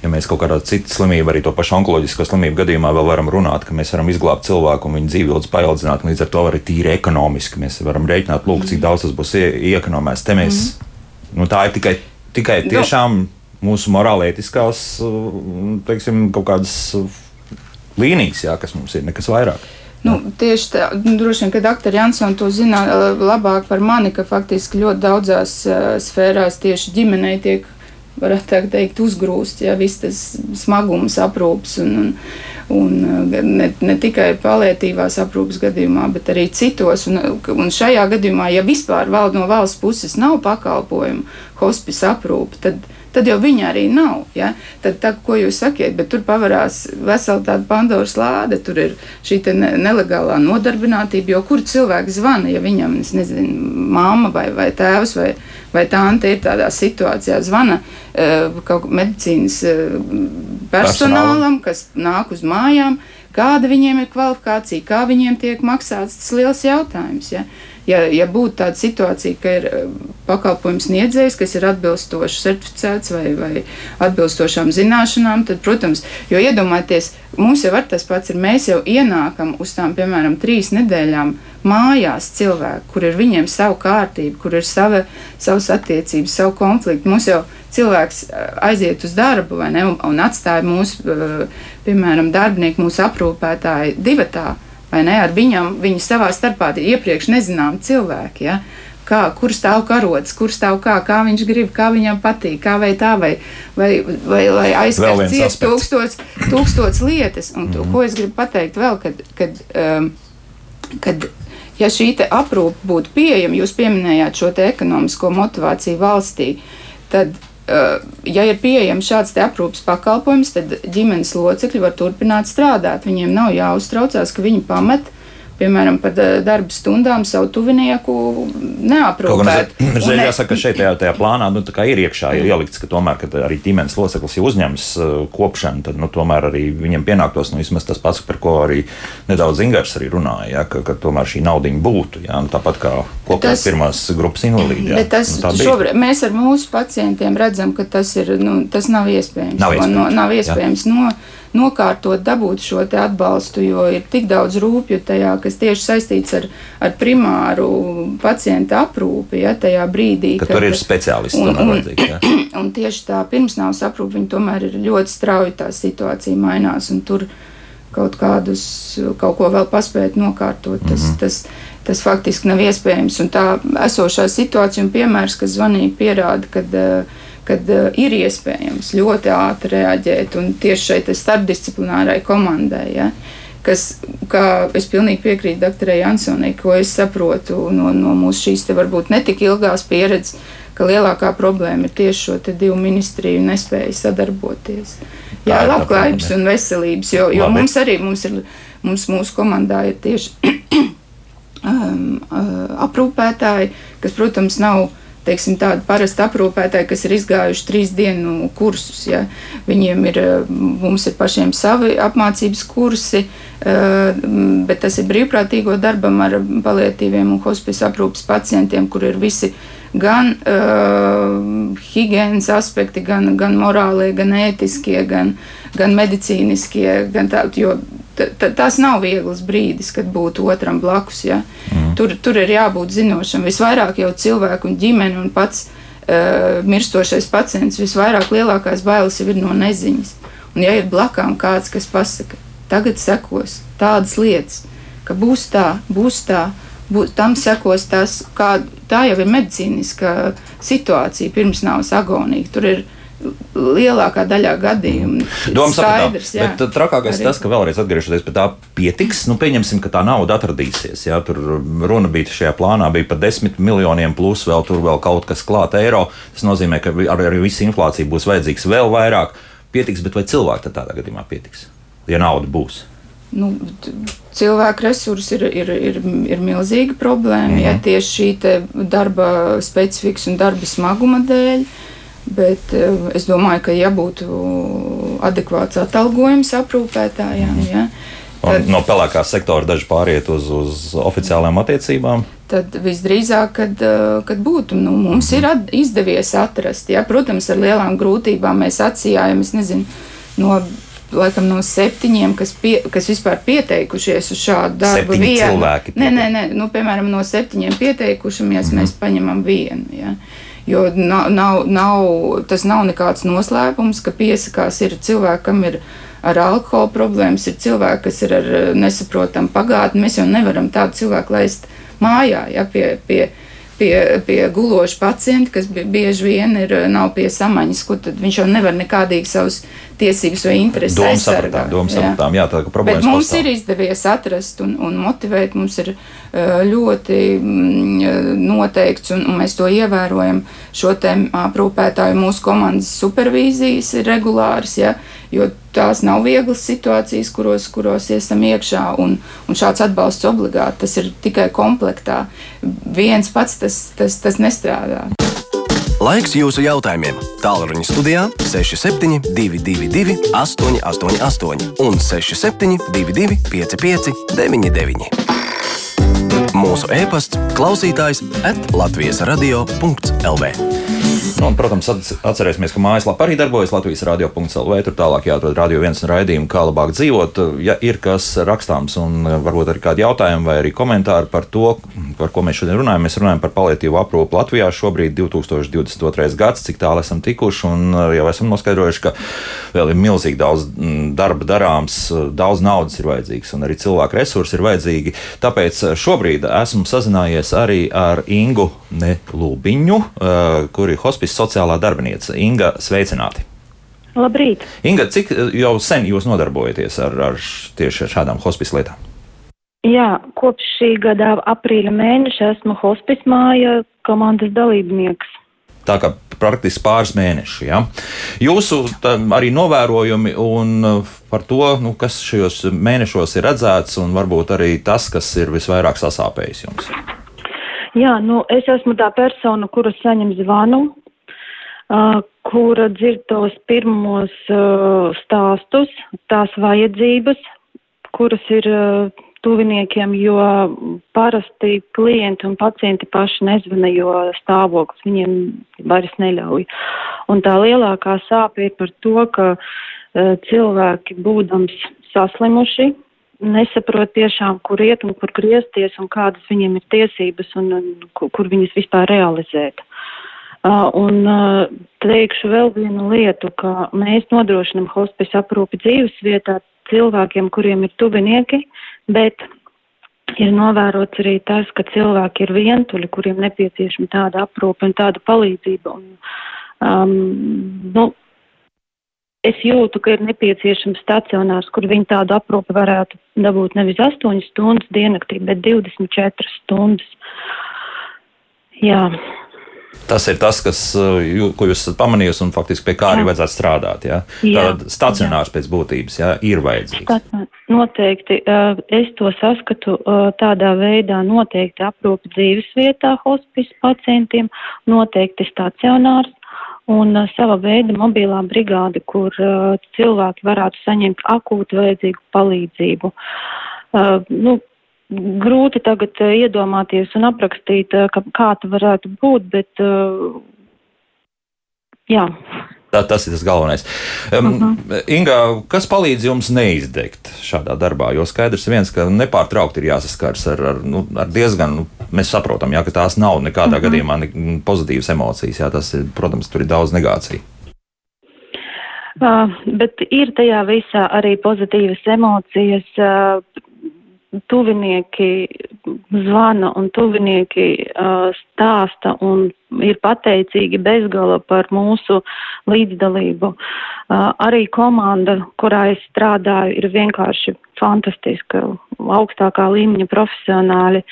ja mēs kaut kādā citu slimību, arī to pašu onkoloģisko slimību gadījumā vēl varam runāt, ka mēs varam izglābt cilvēku un viņa dzīvi ilgi paildzināt, līdz ar to arī tīri ekonomiski mēs varam rēķināt, lūk, cik mm. daudz tas būs iekonomēs. Te mēs, mm. Nu, tā ir tikai, tikai nu, tiešām. Mūsu morālētiskās teiksim, kaut kādas līnijas, jā, kas mums ir, nekas vairāk. Nu, tieši tā, nu, droši vien, ka doktor Jansons to zina labāk par mani, ka faktiski ļoti daudzās uh, sfērās tieši ģimenei tiek, varētu teikt, uzgrūst, ja viss tas smagums aprūps un, un, un ne, ne tikai palietīvās aprūpas gadījumā, bet arī citos. Un, un šajā gadījumā, ja vispār val, no valsts puses nav pakalpojumu hospice aprūpe, tad tad jau viņa arī nav. Ja? Tad, tā, ko jūs sakiet, bet tur pavarās vesela tāda Pandoras lāde, tur ir šī ne, nelegālā nodarbinātība, jo kur cilvēks zvana, ja viņam, es nezinu, mamma vai, vai tēvs vai, vai tante ir tādā situācijā, zvana uh, kaut medicīnas uh, personālam, kas nāk uz mājām, kāda viņiem ir kvalifikācija, kā viņiem tiek maksāts, tas liels jautājums. Ja? Ja, ja būtu tāda situācija, ka ir eh, pakalpojums sniedzējs, kas ir atbilstoši certificēts vai, vai atbilstošām zināšanām, tad, protams, jo iedomājieties, mums jau tas pats ir, mēs jau ienākam uz tām, piemēram, trīs nedēļām mājās cilvēku, kur ir viņiem savu kārtību, kur ir sava, savas attiecības, savu konfliktu. Mums jau cilvēks eh, aiziet uz darbu ne, un, un atstāja mūsu, eh, piemēram, darbinieku, mūsu aprūpētāju divatā vai ne? Ar viņam, viņi savā starpā iepriekš nezinām cilvēki. Ja? Kā, kur stāv karots, kur stāv kā, kā viņš grib, kā viņam patīk, kā vai tā, vai, vai, vai, vai aizskart ciest tūkstots, tūkstots lietas. Un to, mm -hmm. ko es gribu pateikt vēl, kad, kad, um, kad ja šī aprūpe būtu pieejama, jūs pieminējāt šo ekonomisko motivāciju valstī, tad ja ir pieejams šāds aprūpas pakalpojums, tad ģimenes locekļi var turpināt strādāt. Viņiem nav jāuztraucās, ka viņi pamet piemēram, par darba stundām savu tuvinieku neaprūpēt. Man ne... jāsaka, ka šeit tajā, tajā plānā nu, ir iekšā ir ielikts, ka tomēr, kad arī ģimenes loceklis ir uzņems kopšanu, tad nu, tomēr arī viņiem pienāktos nu, vismaz tas pats, par ko arī nedaudz Ingars arī runāja, ja, ka, ka tomēr šī naudiņa būtu. Ja, nu, tāpat kā kopējās pirmās grupas invalīdi. Ja, tas, nu, šobrīd, mēs ar mūsu pacientiem redzam, ka tas, ir, nu, tas nav iespējams. Nav iespējams. No, nav iespējams ja. no, nokārtot, dabūt šo atbalstu, jo ir tik daudz rūpju tajā, kas tieši saistīts ar, ar primāru pacienta aprūpi, ja tajā brīdī. Ka kad, tur ir speciālisti, un, un, ja? un tieši tā pirmsnāvs aprūpe, viņi tomēr ir ļoti strauji tā situācija mainās, un tur kaut kādus, kaut ko vēl paspēt nokārtot, tas, mm -hmm. tas, tas faktiski nav iespējams. Un tā esošā situācija un piemērs, kas zvanīja, pierāda, ka uh, kad uh, ir iespējams ļoti ātri reaģēt un tieši šeit starpdisciplinārai komandai. Ja, kas, kā es pilnīgi piekrītu doktorai Jansonai, ko es saprotu no, no mūsu šīs te varbūt netik ilgās pieredzes, ka lielākā problēma ir tieši šo divu ministriju nespēja sadarboties. Jā, labklājības un veselības, jo, jo Labi. mums arī mums ir, mums mūsu komandā ir tieši um, uh, aprūpētāji, kas, protams, nav teiksim, tādi parasti aprūpētāji, kas ir izgājuši trīs dienu kursus. Ja. Viņiem ir, mums ir pašiem savi apmācības kursi, eh, bet tas ir brīvprātīgo darbam ar palietīviem un hospice aprūpas pacientiem, kur ir visi gan uh, higiēnas aspekti, gan, gan morālie, gan ētiskie, gan, gan medicīniskie, gan tā, jo tas nav viegls brīdis, kad būt otram blakus. Ja? Mm. Tur, tur ir jābūt zinošam. Visvairāk jau cilvēku un ģimeni un pats uh, mirstošais pacients, visvairāk lielākās bailes ir no neziņas. Un ja ir blakām kāds, kas pasaka, tagad sekos tādas lietas, ka būs tā, būs tā, būs, tam sekos tas, kā tā jau ir medicīniska situācija pirms nāves agonija. Tur ir lielākā daļā gadījumu. Domas skaidrs, jā. Bet trakākais ir tas, ka vēlreiz atgriežoties pie tā pietiks. Nu, pieņemsim, ka tā nauda atradīsies. Jā, tur runa bija šajā plānā bija par desmit miljoniem, plus vēl tur vēl kaut kas klāt eiro. Tas nozīmē, ka ar, ar visu inflāciju būs vajadzīgs vēl vairāk. Pietiks, bet vai cilvēki tad tādā gadījumā pietiks, ja nauda būs? Nu, cilvēku resursi ir, ir, ir, ir milzīga problēma. Mm -hmm. Ja tieši šī darba specifikas un darba smaguma dēļ, uh, Bet eh, es domāju, ka ja būtu adekvāts atalgojums aprūpētājiem, mhm. ja, tad, no pelēkā sektora daži pāriet uz, uz oficiālām attiecībām. Tad visdrīzāk, kad, eh, kad būtu, nu, mums ir at, izdevies atrast. Ja, protams, ar lielām grūtībām mēs atsījām, es nezinu, no laikam no septiņiem, kas, pie, kas vispār pieteikušies uz šādu darbu. Septiņi vienu. cilvēki. Nē, nē, nē, nu, piemēram, no septiņiem pieteikušamies, mm -hmm. mēs paņemam vienu. Ja. Jo nav, nav, nav, tas nav nekāds noslēpums, ka piesakās ir cilvēki, kam ir ar alkohola problēmas, ir cilvēki, kas ir ar nesaprotamu pagātni. Mēs jau nevaram tādu cilvēku laist mājā, ja pie, pie, pie, pie guloša pacienta, kas bieži vien ir, nav pie samaņas, ko tad viņš jau nevar nekādīgi savus tiesības vai intereses aizsargāt. Domas sapratām, jā, tā, ka problēmas Bet mums pastāv. ir izdevies atrast un, un motivēt, mums ir ļoti mm, noteikts, un, un mēs to ievērojam, šo te aprūpētāju mūsu komandas supervīzijas ir regulāras, ja, jo tās nav vieglas situācijas, kuros, kuros esam iekšā, un, un šāds atbalsts obligāti, tas ir tikai komplektā. Viens pats tas, tas, tas nestrādā. Laiks jūsu jautājumiem. Tālruņa studijā 6722, 888 un 6722, 55, 99. Mūsu e-pasts klausītājs atlatvijas radio.lv. Nu, un, protams, atcerēsimies, ka mājaslapā arī darbojas Latvijas radio.CLV. Tur tālāk jāatrod radio viens un raidījumu, kā labāk dzīvot. Ja ir kas rakstāms, un varbūt arī kādi jautājumi vai arī komentāri par to, par ko mēs šodien runājam, mēs runājam par paliatīvu aprūpu Latvijā šobrīd, 2022. gads, cik tālu esam tikuši, un jau esam noskaidrojuši, ka vēl ir milzīgi daudz darba darāms, daudz naudas ir vajadzīgs, un arī cilvēku resursi ir vajadzīgi. Tāpēc šobrīd esmu sazinājies arī ar Ingu Nelūbiņu, kuri hospice sociālā darbinīca. Inga, sveicināti! Labrīt! Inga, cik eh, jau sen jūs nodarbojaties ar, ar tieši ar šādām hospice lietām? Jā, kopš šī gada aprīļa mēneša esmu hospice māja komandas dalībnieks. Tā kā praktiski pāris mēneši. Ja? Jūsu tā, arī novērojumi un eh, par to, nu, kas šajos mēnešos ir redzēts, un varbūt arī tas, kas ir visvairāk sasāpējis jums. Jā, nu, es esmu tā persona, kura saņem zvanu kura dzird tos pirmos stāstus, tās vajadzības, kuras ir tuviniekiem, jo parasti klienti un pacienti paši nezvana, jo stāvoklis viņiem vairs neļauj. Un tā lielākā sāpe ir par to, ka cilvēki, būdams saslimuši, nesaprot tiešām, kur iet un kur griezties un kādas viņiem ir tiesības un, un kur viņas vispār realizēt. Un teikšu vēl vienu lietu, ka mēs nodrošinam hospice aprūpi dzīves vietā cilvēkiem, kuriem ir tuvinieki, bet ir novērots arī tas, ka cilvēki ir vientuļi, kuriem nepieciešama tāda aprūpe un tāda palīdzība. Un, um, nu, es jūtu, ka ir nepieciešams stacionārs, kur viņi tādu aprūpi varētu dabūt nevis 8 stundas diennaktī, bet 24 stundas. Jā. Tas ir tas, kas, uh, jū, ko jūs esat pamanījusi, un faktiski pie kā arī vajadzētu strādāt. Ja? Tātad stacionārs jā. pēc būtības ja, ir vajadzīgs. Noteikti. Uh, es to saskatu uh, tādā veidā, noteikti aprūpi dzīves vietā hospice pacientiem, noteikti stacionārs un sava veida mobilā brigāde, kur cilvēki varētu saņemt akūti vajadzīgu palīdzību. Nu, grūti tagad uh, iedomāties un aprakstīt, uh, ka, kā tā varētu būt, bet uh, jā. Tā, tas ir tas galvenais. Um, uh -huh. Inga, kas palīdz jums neizdegt šādā darbā? Jo skaidrs viens, ka nepārtraukti ir jāsaskars ar, ar, nu, ar diezgan, nu, mēs saprotam, jā, ka tās nav nekādā uh -huh. gadījumā ne, pozitīvas emocijas. Jā, tas ir, protams, tur ir daudz negāciju. Uh, bet ir tajā visā arī pozitīvas emocijas. Uh, tuvinieki zvana un tuvinieki uh, stāsta un ir pateicīgi bezgala par mūsu līdzdalību. Uh, arī komanda, kurā es strādāju, ir vienkārši fantastiska, augstākā līmeņa profesionāļi.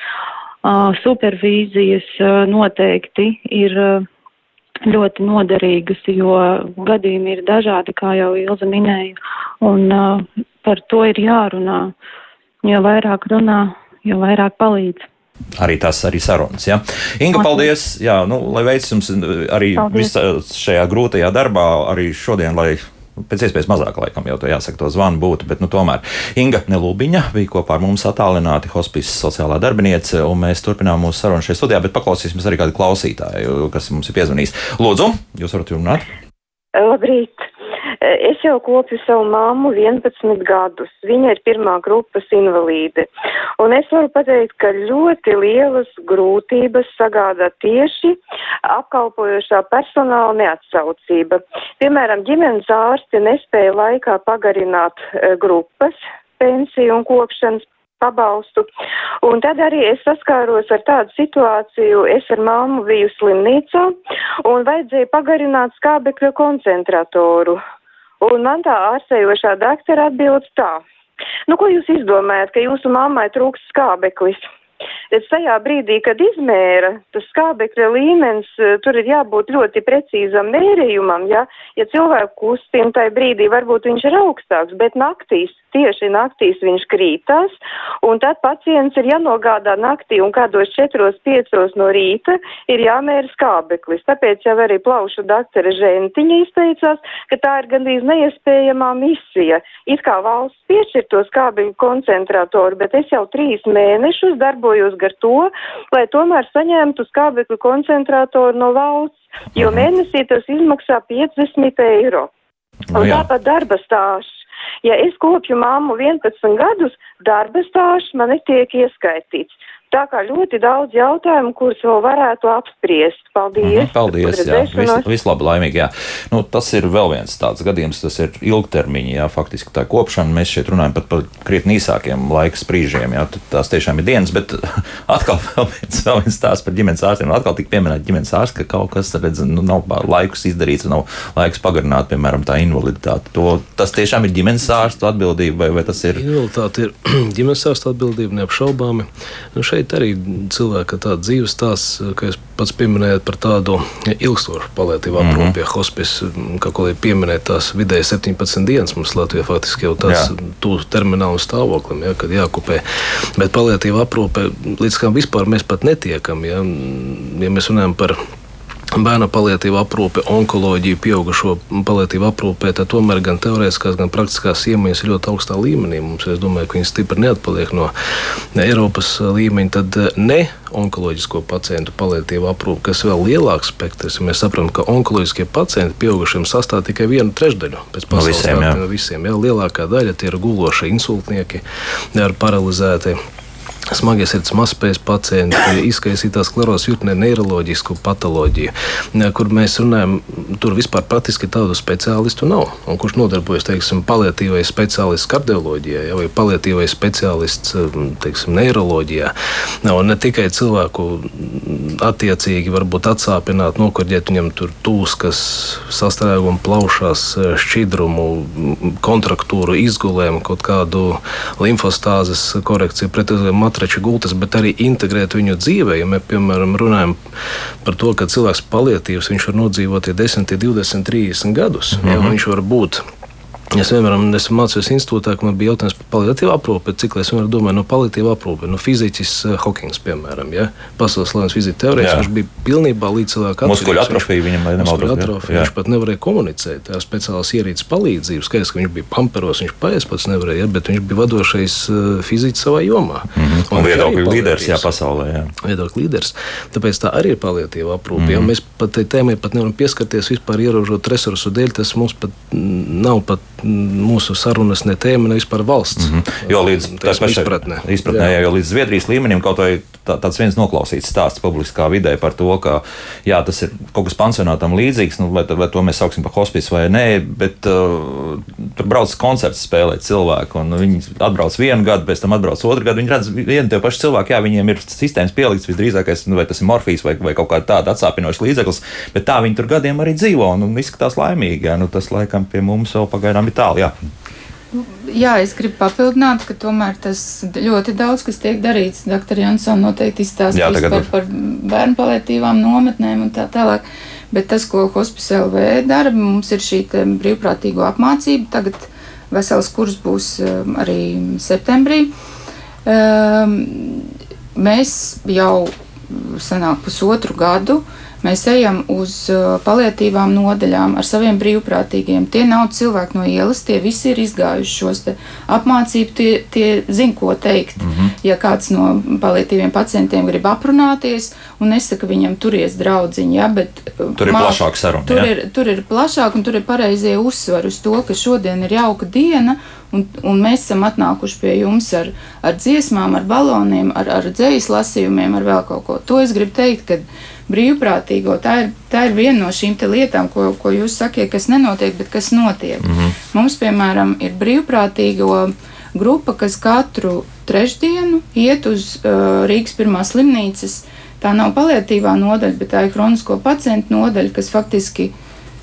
Uh, supervīzijas uh, noteikti ir. Uh, ļoti noderīgas, jo gadījumi ir dažādi, kā jau Ilza minēja, un uh, par to ir jārunā. Uh, jo vairāk runā, jo vairāk palīdz. Arī tās arī sarunas. Ja? Inga, paldies! Jā, nu, lai veids jums arī visā šajā grūtajā darbā, arī šodien, lai pēc iespējas mazāk, laikam, jau to jāsaka, to zvanu būtu. Bet, nu, tomēr Inga Nelūbiņa bija kopā ar mums attālināti hospice sociālā darbiniece, un mēs turpinām mūsu sarunu šajā studijā, bet paklausīsimies arī kādu klausītāju, kas mums ir piezvanījis. Lūdzu, jūs varat runāt? Labrīt! Es jau kopju savu mammu 11 gadus. Viņa ir pirmā grupas invalīde. Un es varu pateikt, ka ļoti lielas grūtības sagādā tieši apkalpojošā personāla neatsaucība. Piemēram, ģimenes ārsti nespēja laikā pagarināt e, grupas pensiju un kopšanas pabalstu. Un tad arī es saskāros ar tādu situāciju, es ar mammu biju slimnīcā un vajadzēja pagarināt skābekļa koncentratoru. Un man tā ārstējošā doktora atbild tā. Nu, ko jūs izdomājat, ka jūsu mammai trūks skābeklis? Bet tajā brīdī, kad izmēra tas skābekļa līmenis, eh, tur ir jābūt ļoti precīzam mērījumam, ja, ja cilvēku kustina tajā brīdī varbūt viņš ir augstāks, bet naktīs, tieši naktīs viņš krītās, Un tad pacients ir jānogādā naktī un kādos 4-5 no rīta ir jāmēra skābeklis. Tāpēc jau arī plaušu daktore Žentiņa izteicās, ka tā ir gandrīz neiespējamā misija. It kā valsts piešķir to skābekļu koncentratoru, bet es jau trīs mēnešus darbojos gar to, lai tomēr saņemtu skābekļu koncentratoru no valsts, jo mēnesī tas izmaksā 50 eiro. Nu, Un jā. tāpat darba stāsts. Ja es kopju mammu 11 gadus, darba stāsts man netiek ieskaitīts. Tā kā ļoti daudz jautājumu, kurus vēl varētu apspriest. Paldies! Mhm, Paldies! Jā, vis, vislabāk, laimīgi. Jā. Nu, tas ir vēl viens tāds gadījums, tas ir ilgtermiņa, jā, faktiski tā kopšana. Mēs šeit runājam pat par krietni īsākiem laika sprīžiem. Jā, Tad tās tiešām ir dienas, bet atkal vēl viens, vēl viens stāsts par ģimenes ārstiem. Atkal tika pieminēta ģimenes ārsts, ka kaut kas, redz, nu, nav laikus izdarīts, nav laiks pagarināt, piemēram, tā invaliditāte. To, tas tiešām ir ģimenes ārsta atbildība, vai, vai tas ir Invaliditāte ir ģimenes ārsta atbildība neapšaubāmi. Nu, šeit arī cilvēka tāda dzīves stāsts, kā jūs pats pieminējāt par tādu ilgstošu palietību Mhm. aprūpi, mm -hmm. ja hospice, kā kolēģi pieminēja, tās vidēji 17 dienas mums Latvijā faktiski jau Jā. tuvu terminālu stāvoklim, ja, kad jākupē. Bet palietīva aprūpe, līdz kam vispār mēs pat netiekam, ja, ja mēs runājam par bērnu palietīvu aprūpi, onkoloģiju, pieaugušo palietīvu aprūpē, tad tomēr gan teorētiskās, gan praktiskās iemaņas ir ļoti augstā līmenī. Mums, es domāju, ka viņas stipri neatpaliek no Eiropas līmeņa. Tad eh, ne onkoloģisko pacientu palietīvu aprūpi, kas vēl lielāks spektrs, mēs saprotam, ka onkoloģiskie pacienti pieaugušiem sastāv tikai vienu trešdaļu No visiem, jā. no visiem. Jā, lielākā daļa tie ir gulošie insultnieki, ar paralizēti. Smagie sirds mazspējas pacienti, izkaisītā sklerozes virkne neiroloģisku patoloģiju, kur mēs runājam, tur vispār praktiski tādu speciālistu nav. Un kurš nodarbojas, teiksim, palietīvais speciālists kardioloģijā ja, vai palietīvais speciālists, teiksim, neiroloģijā. Un ne tikai cilvēku attiecīgi varbūt atsāpināt, nokurģēt viņam tur tūskas, sastrēgumu plaušās, šķidrumu, kontraktūru, izgulējumu, kaut kādu limfostāzes korekciju, pretizējumu matraču gultas, bet arī integrēt viņu dzīvē. Ja mēs, piemēram, runājam par to, ka cilvēks palietīvs, viņš var nodzīvot ja 10, 20, 30 gadus. Mm -hmm. ja, viņš var būt Es vienmēr esmu mācījies institūtā, ka man bija jautājums par palietīvu aprūpi. Cik es vienmēr domāju, no palietīva aprūpe, no fiziķis uh, Hokings, piemēram, ja? pasaules slavens fizikas teorētiķis. Viņš bija pilnībā līdz cilvēkam. Muskuļu atrofija viņam vai nemaldos, atrofija. Viņš pat nevarēja komunicēt ar speciālās ierīces palīdzību. Skaidrs, ka viņš bija pamperos, viņš paies pats nevarēja, ja? bet viņš bija vadošais uh, fiziķis savā jomā. Mm Mhm. un arī viedokļu līderis jā, pasaulē. Jā. viedokļu līderis. Tāpēc tā arī ir palietīva aprūpe. Mm. -hmm. ja mēs pat tai tēmai pat nevaram pieskarties vispār ierobežot resursu dēļ. Tas mums pat nav pat mūsu sarunas ne tēma, ne vispār valsts. Mm -hmm. Jo līdz pašai izpratnē. izpratnē jā. Jo līdz Zviedrijas līmenim kaut vai tā, tāds viens noklausīts stāsts publiskā vidē par to, ka jā, tas ir kaut kas pansionātam līdzīgs, nu, vai, vai to mēs sauksim par hospice vai nē, bet uh, tur brauc koncerts spēlēt cilvēku, un viņi atbrauc vienu gadu, pēc tam atbrauc otru gadu. Viņi redz vienu tie paši cilvēki, jā, viņiem ir sistēmas pielikts visdrīzākais, nu, vai tas ir morfijas vai, vai kaut kāda tāda atsāpinoša līdzeklis, bet tā viņi tur gadiem arī dzīvo un, un izskatās laimīgi. Jā, nu, tas laikam pie mums vēl pagaidām ir tālu. Jā. Jā, es gribu papildināt, ka tomēr tas ļoti daudz, kas tiek darīts. Dr. Jansons noteikti Jā, izstāstīs tagad par, par bērnu palietīvām nometnēm un tā tālāk. Bet tas, ko Hospice LV dara, mums ir šī brīvprātīgo apmācība. Tagad vesels kurs būs um, arī septembrī. Um, mēs jau senāk pusotru gadu mēs ejam uz uh, palietīvām nodaļām ar saviem brīvprātīgiem. Tie nav cilvēki no ielas, tie visi ir izgājuši šos apmācību, tie, tie zina, ko teikt. Mm -hmm. Ja kāds no palietīviem pacientiem grib aprunāties un nesaka viņam turies draudziņi, ja, bet uh, Tur ir plašāka saruna, Tur ja? ir, tur ir plašāk un tur ir pareizie uzsvari uz to, ka šodien ir jauka diena. Un, un mēs esam atnākuši pie jums ar, ar dziesmām, ar baloniem, ar, ar dzīslu lasījumiem, ar vēl kaut ko. To es gribu teikt, ka brīvprātīgo tā ir, tā ir viena no šīm lietām, ko, ko jūs sakiet, kas nenotiek, bet kas notiek. Mm -hmm. Mums, piemēram, ir brīvprātīgo grupa, kas katru trešdienu iet uz uh, Rīgas pirmās slimnīcas. Tā nav palietīvā nodaļa, bet tā ir kronisko pacientu nodaļa, kas faktiski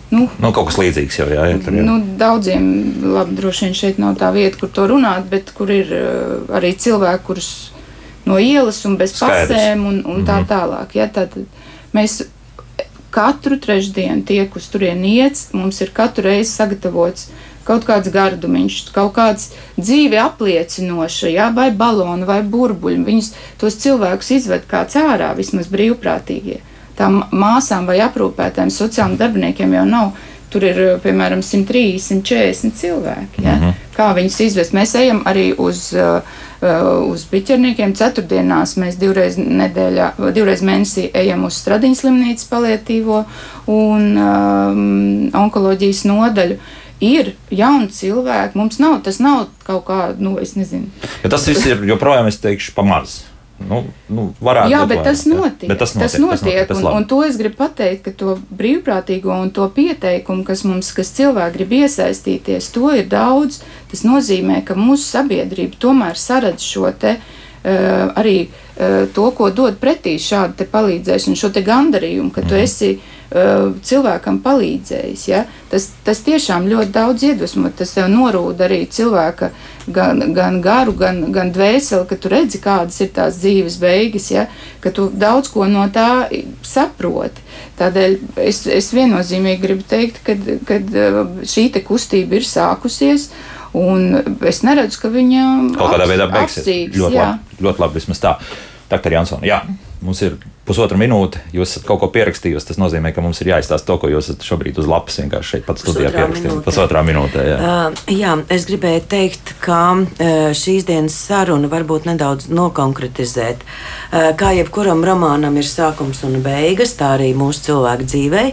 nu, Nu, kaut kas līdzīgs jau jā, jā, tur, jā. Nu, daudziem, labi, droši vien šeit nav tā vieta, kur to runāt, bet kur ir uh, arī cilvēki, kurus no ielas un bez Skaidrs. pasēm un, un tā tālāk. Ja, tad mēs katru trešdienu tiek uz turieni iets, mums ir katru reizi sagatavots kaut kāds gardumiņš, kaut kāds dzīvi apliecinoša, jā, vai baloni, vai burbuļi. Viņus tos cilvēkus izved kāds ārā, vismaz brīvprātīgie. Tām māsām vai aprūpētājiem, sociālajiem darbiniekiem jau nav Tur ir piemēram 130, 140 cilvēki. Ja? Mm -hmm. Kā viņus izvest? Mēs ejam arī uz, uh, uh, uz piķerniekiem. Ceturtdienās mēs divreiz, nedēļā, divreiz mēnesī ejam uz Stradiņas slimnīcas palietīvo un um, onkoloģijas nodaļu ir jauni cilvēki. Mums nav, tas nav kaut kā, nu, es nezinu. Ja tas viss ir joprojām, es teikšu, pamazs. Nu, nu, Jā, bet tas notiek. Bet tas notiek. Tas notiek, tas notiek tas un, un to es gribu pateikt, ka to brīvprātīgo un to pieteikumu, kas mums, kas cilvēki grib iesaistīties, to ir daudz. Tas nozīmē, ka mūsu sabiedrība tomēr saredz šo te uh, arī uh, to, ko dod pretī šāda palīdzēšana, šo gandarījumu, ka tu mhm. esi uh, cilvēkam palīdzējis. Ja? Tas, tas tiešām ļoti daudz iedvesmo, tas tev norūda arī cilvēka gan, gan garu, gan, gan dvēseli, ka tu redzi, kādas ir tās dzīves beigas, ja? ka tu daudz ko no tā saproti. Tādēļ es, es viennozīmīgi gribu teikt, ka šī kustība ir sākusies. Un es neredzu, ka viņa kaut kādā veidā beigsies. Ļoti labi, ļoti labi vismaz tā. Doktor Jansson, jā, mums ir pusotra minūte. Jūs esat kaut ko pierakstījusi. Tas nozīmē, ka mums ir jāizstāsta to, ko jūs esat šobrīd uz lapas vienkārši šeit pat studijā pierakstījis. Pusotrā minūtē. Jā. Uh, jā, es gribēju teikt, ka uh, šīs dienas saruna varbūt nedaudz nokonkretizēt. Uh, kā jebkuram romānam ir sākums un beigas, tā arī mūsu cilvēku dzīvei.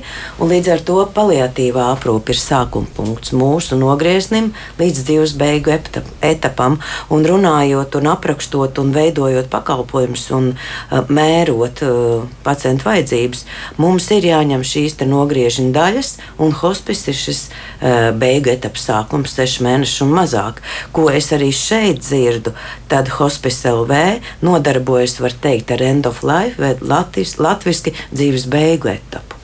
Līdz ar to paliatīvā aprūpe ir sākuma punkts mūsu nogrieznim līdz dzīves beigu etapam. Un runājot, un aprakstot un veidojot pakalpojumus un uh, mērot. Uh, pacientu vajadzības, mums ir jāņem šīs nogriežņa daļas, un hospice ir šis uh, beigu etapas sākums, seši mēneši un mazāk. Ko es arī šeit dzirdu, tad hospice LV nodarbojas, var teikt, ar end of life vai latviski dzīves beigu etapu.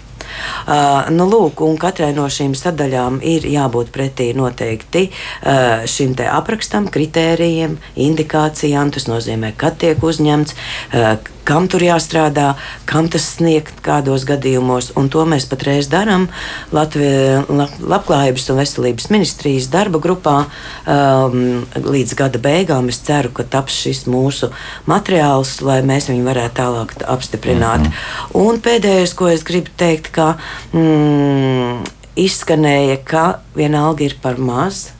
Uh, nu, lūk, katrai no šīm sadaļām ir jābūt pretī noteikti uh, šim aprakstam, kritērijiem, indikācijām. Tas nozīmē, kad tiek uzņemts, uh, kam tur jāstrādā, kam tas sniegt kādos gadījumos. Un to mēs patreiz darām Latvijas Labklājības un Veselības ministrijas darba grupā. Um, līdz gada beigām es ceru, ka taps šis mūsu materiāls, lai mēs viņu varētu tālāk apstiprināt. Mm -hmm. Un pēdējais, ko es gribu teikt, ka mm, izskanēja, ka vienalga ir par maz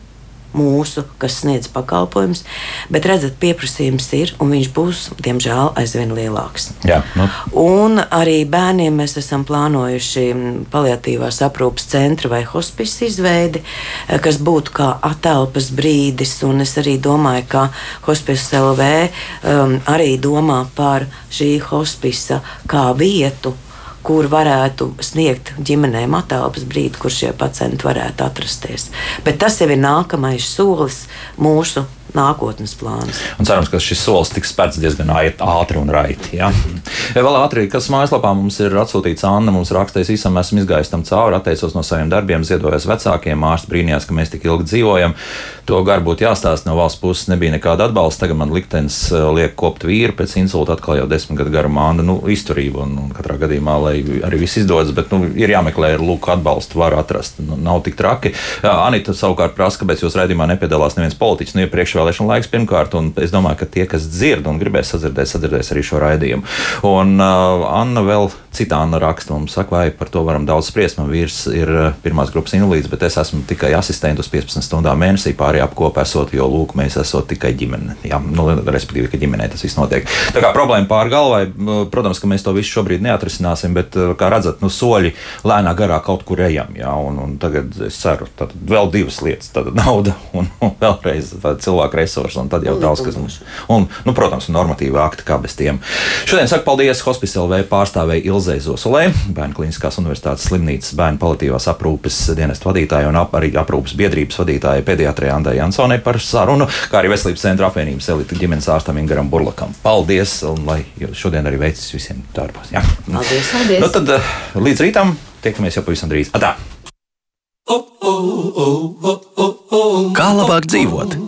mūsu, kas sniedz pakalpojumus, bet redzat, pieprasījums ir un viņš būs, diemžēl, aizvien lielāks. Jā, nu. Un arī bērniem mēs esam plānojuši paliatīvās aprūpas centra vai hospice izveidi, eh, kas būtu kā atelpas brīdis, un es arī domāju, ka hospice LV um, arī domā par šī hospisa kā vietu kur varētu sniegt ģimenēm atelpas brīdi, kur šie pacienti varētu atrasties. Bet tas jau ir nākamais solis mūsu nākotnes plāns. Un cerams, ka šis solis tiks spērts diezgan ātri un raiti. Ja? Vēl ātri, kas mājaslapā mums ir atsūtīts Anna, mums rakstījis, īsam esam izgājis tam cauri, atteicos no saviem darbiem, ziedojos vecākiem, ārsts brīnījās, ka mēs tik ilgi dzīvojam. To gar būtu jāstāsta no valsts puses, nebija nekāda atbalsta. Tagad man liktenis eh, liek kopt vīru pēc insulta atkal jau desmit gadu garu mānu nu, izturību un, un katrā gadījumā, lai arī viss izdodas, bet nu, ir jāmeklē, ir lūk, atbalstu var atrast. Nu, nav tik traki. Anita savukārt prasa, kāpēc jūs raidījumā nepiedalās neviens politiķis. Nu, priekšvēlēšana laiks pirmkārt, un es domāju, ka tie, kas dzird un gribēs sadzirdēt, sadzirdēs arī šo raidījumu. Un uh, Anna vēl citā Anna raksta mums, saka, vai par to varam daudz spriest. Man vīrs ir pirmās grupas invalīds, bet es esmu tikai asistents uz 15 stundām mēnesī, pārējā apkopā esot, jo lūk, mēs esam tikai ģimene. Jā, nu, respektīvi, ka ģimenē tas viss notiek. Tā kā problēma pār galvai, protams, ka mēs to visu šobrīd neatrisināsim, bet, uh, kā redzat, nu, soļi lēnā garā kaut kur ejam. Jā, un, un tagad es ceru, ka vēl divas lietas - nauda un, un vēlreiz cilvēku resursi un tad jau daudz kas mums. Un, nu, protams, normatīva akti kā bez tiem. Šodien saku paldies Hospice LV pārstāvēji Ilzei Zosolē, Bērnu Kliniskās Universitātes slimnīcas bērnu paliatīvās aprūpes dienestu vadītāja un ap, arī aprūpes biedrības vadītāja pediatrijā Andai Jansonai par sarunu, kā arī Veselības centra apvienības elita ģimenes ārstam Ingaram Burlakam. Paldies, un lai šodien arī veicis visiem darbos. Jā. Paldies, paldies. Nu, tad eh, līdz rītam tiekamies jau pavisam drīz. Atā! Kā labāk dzīvot?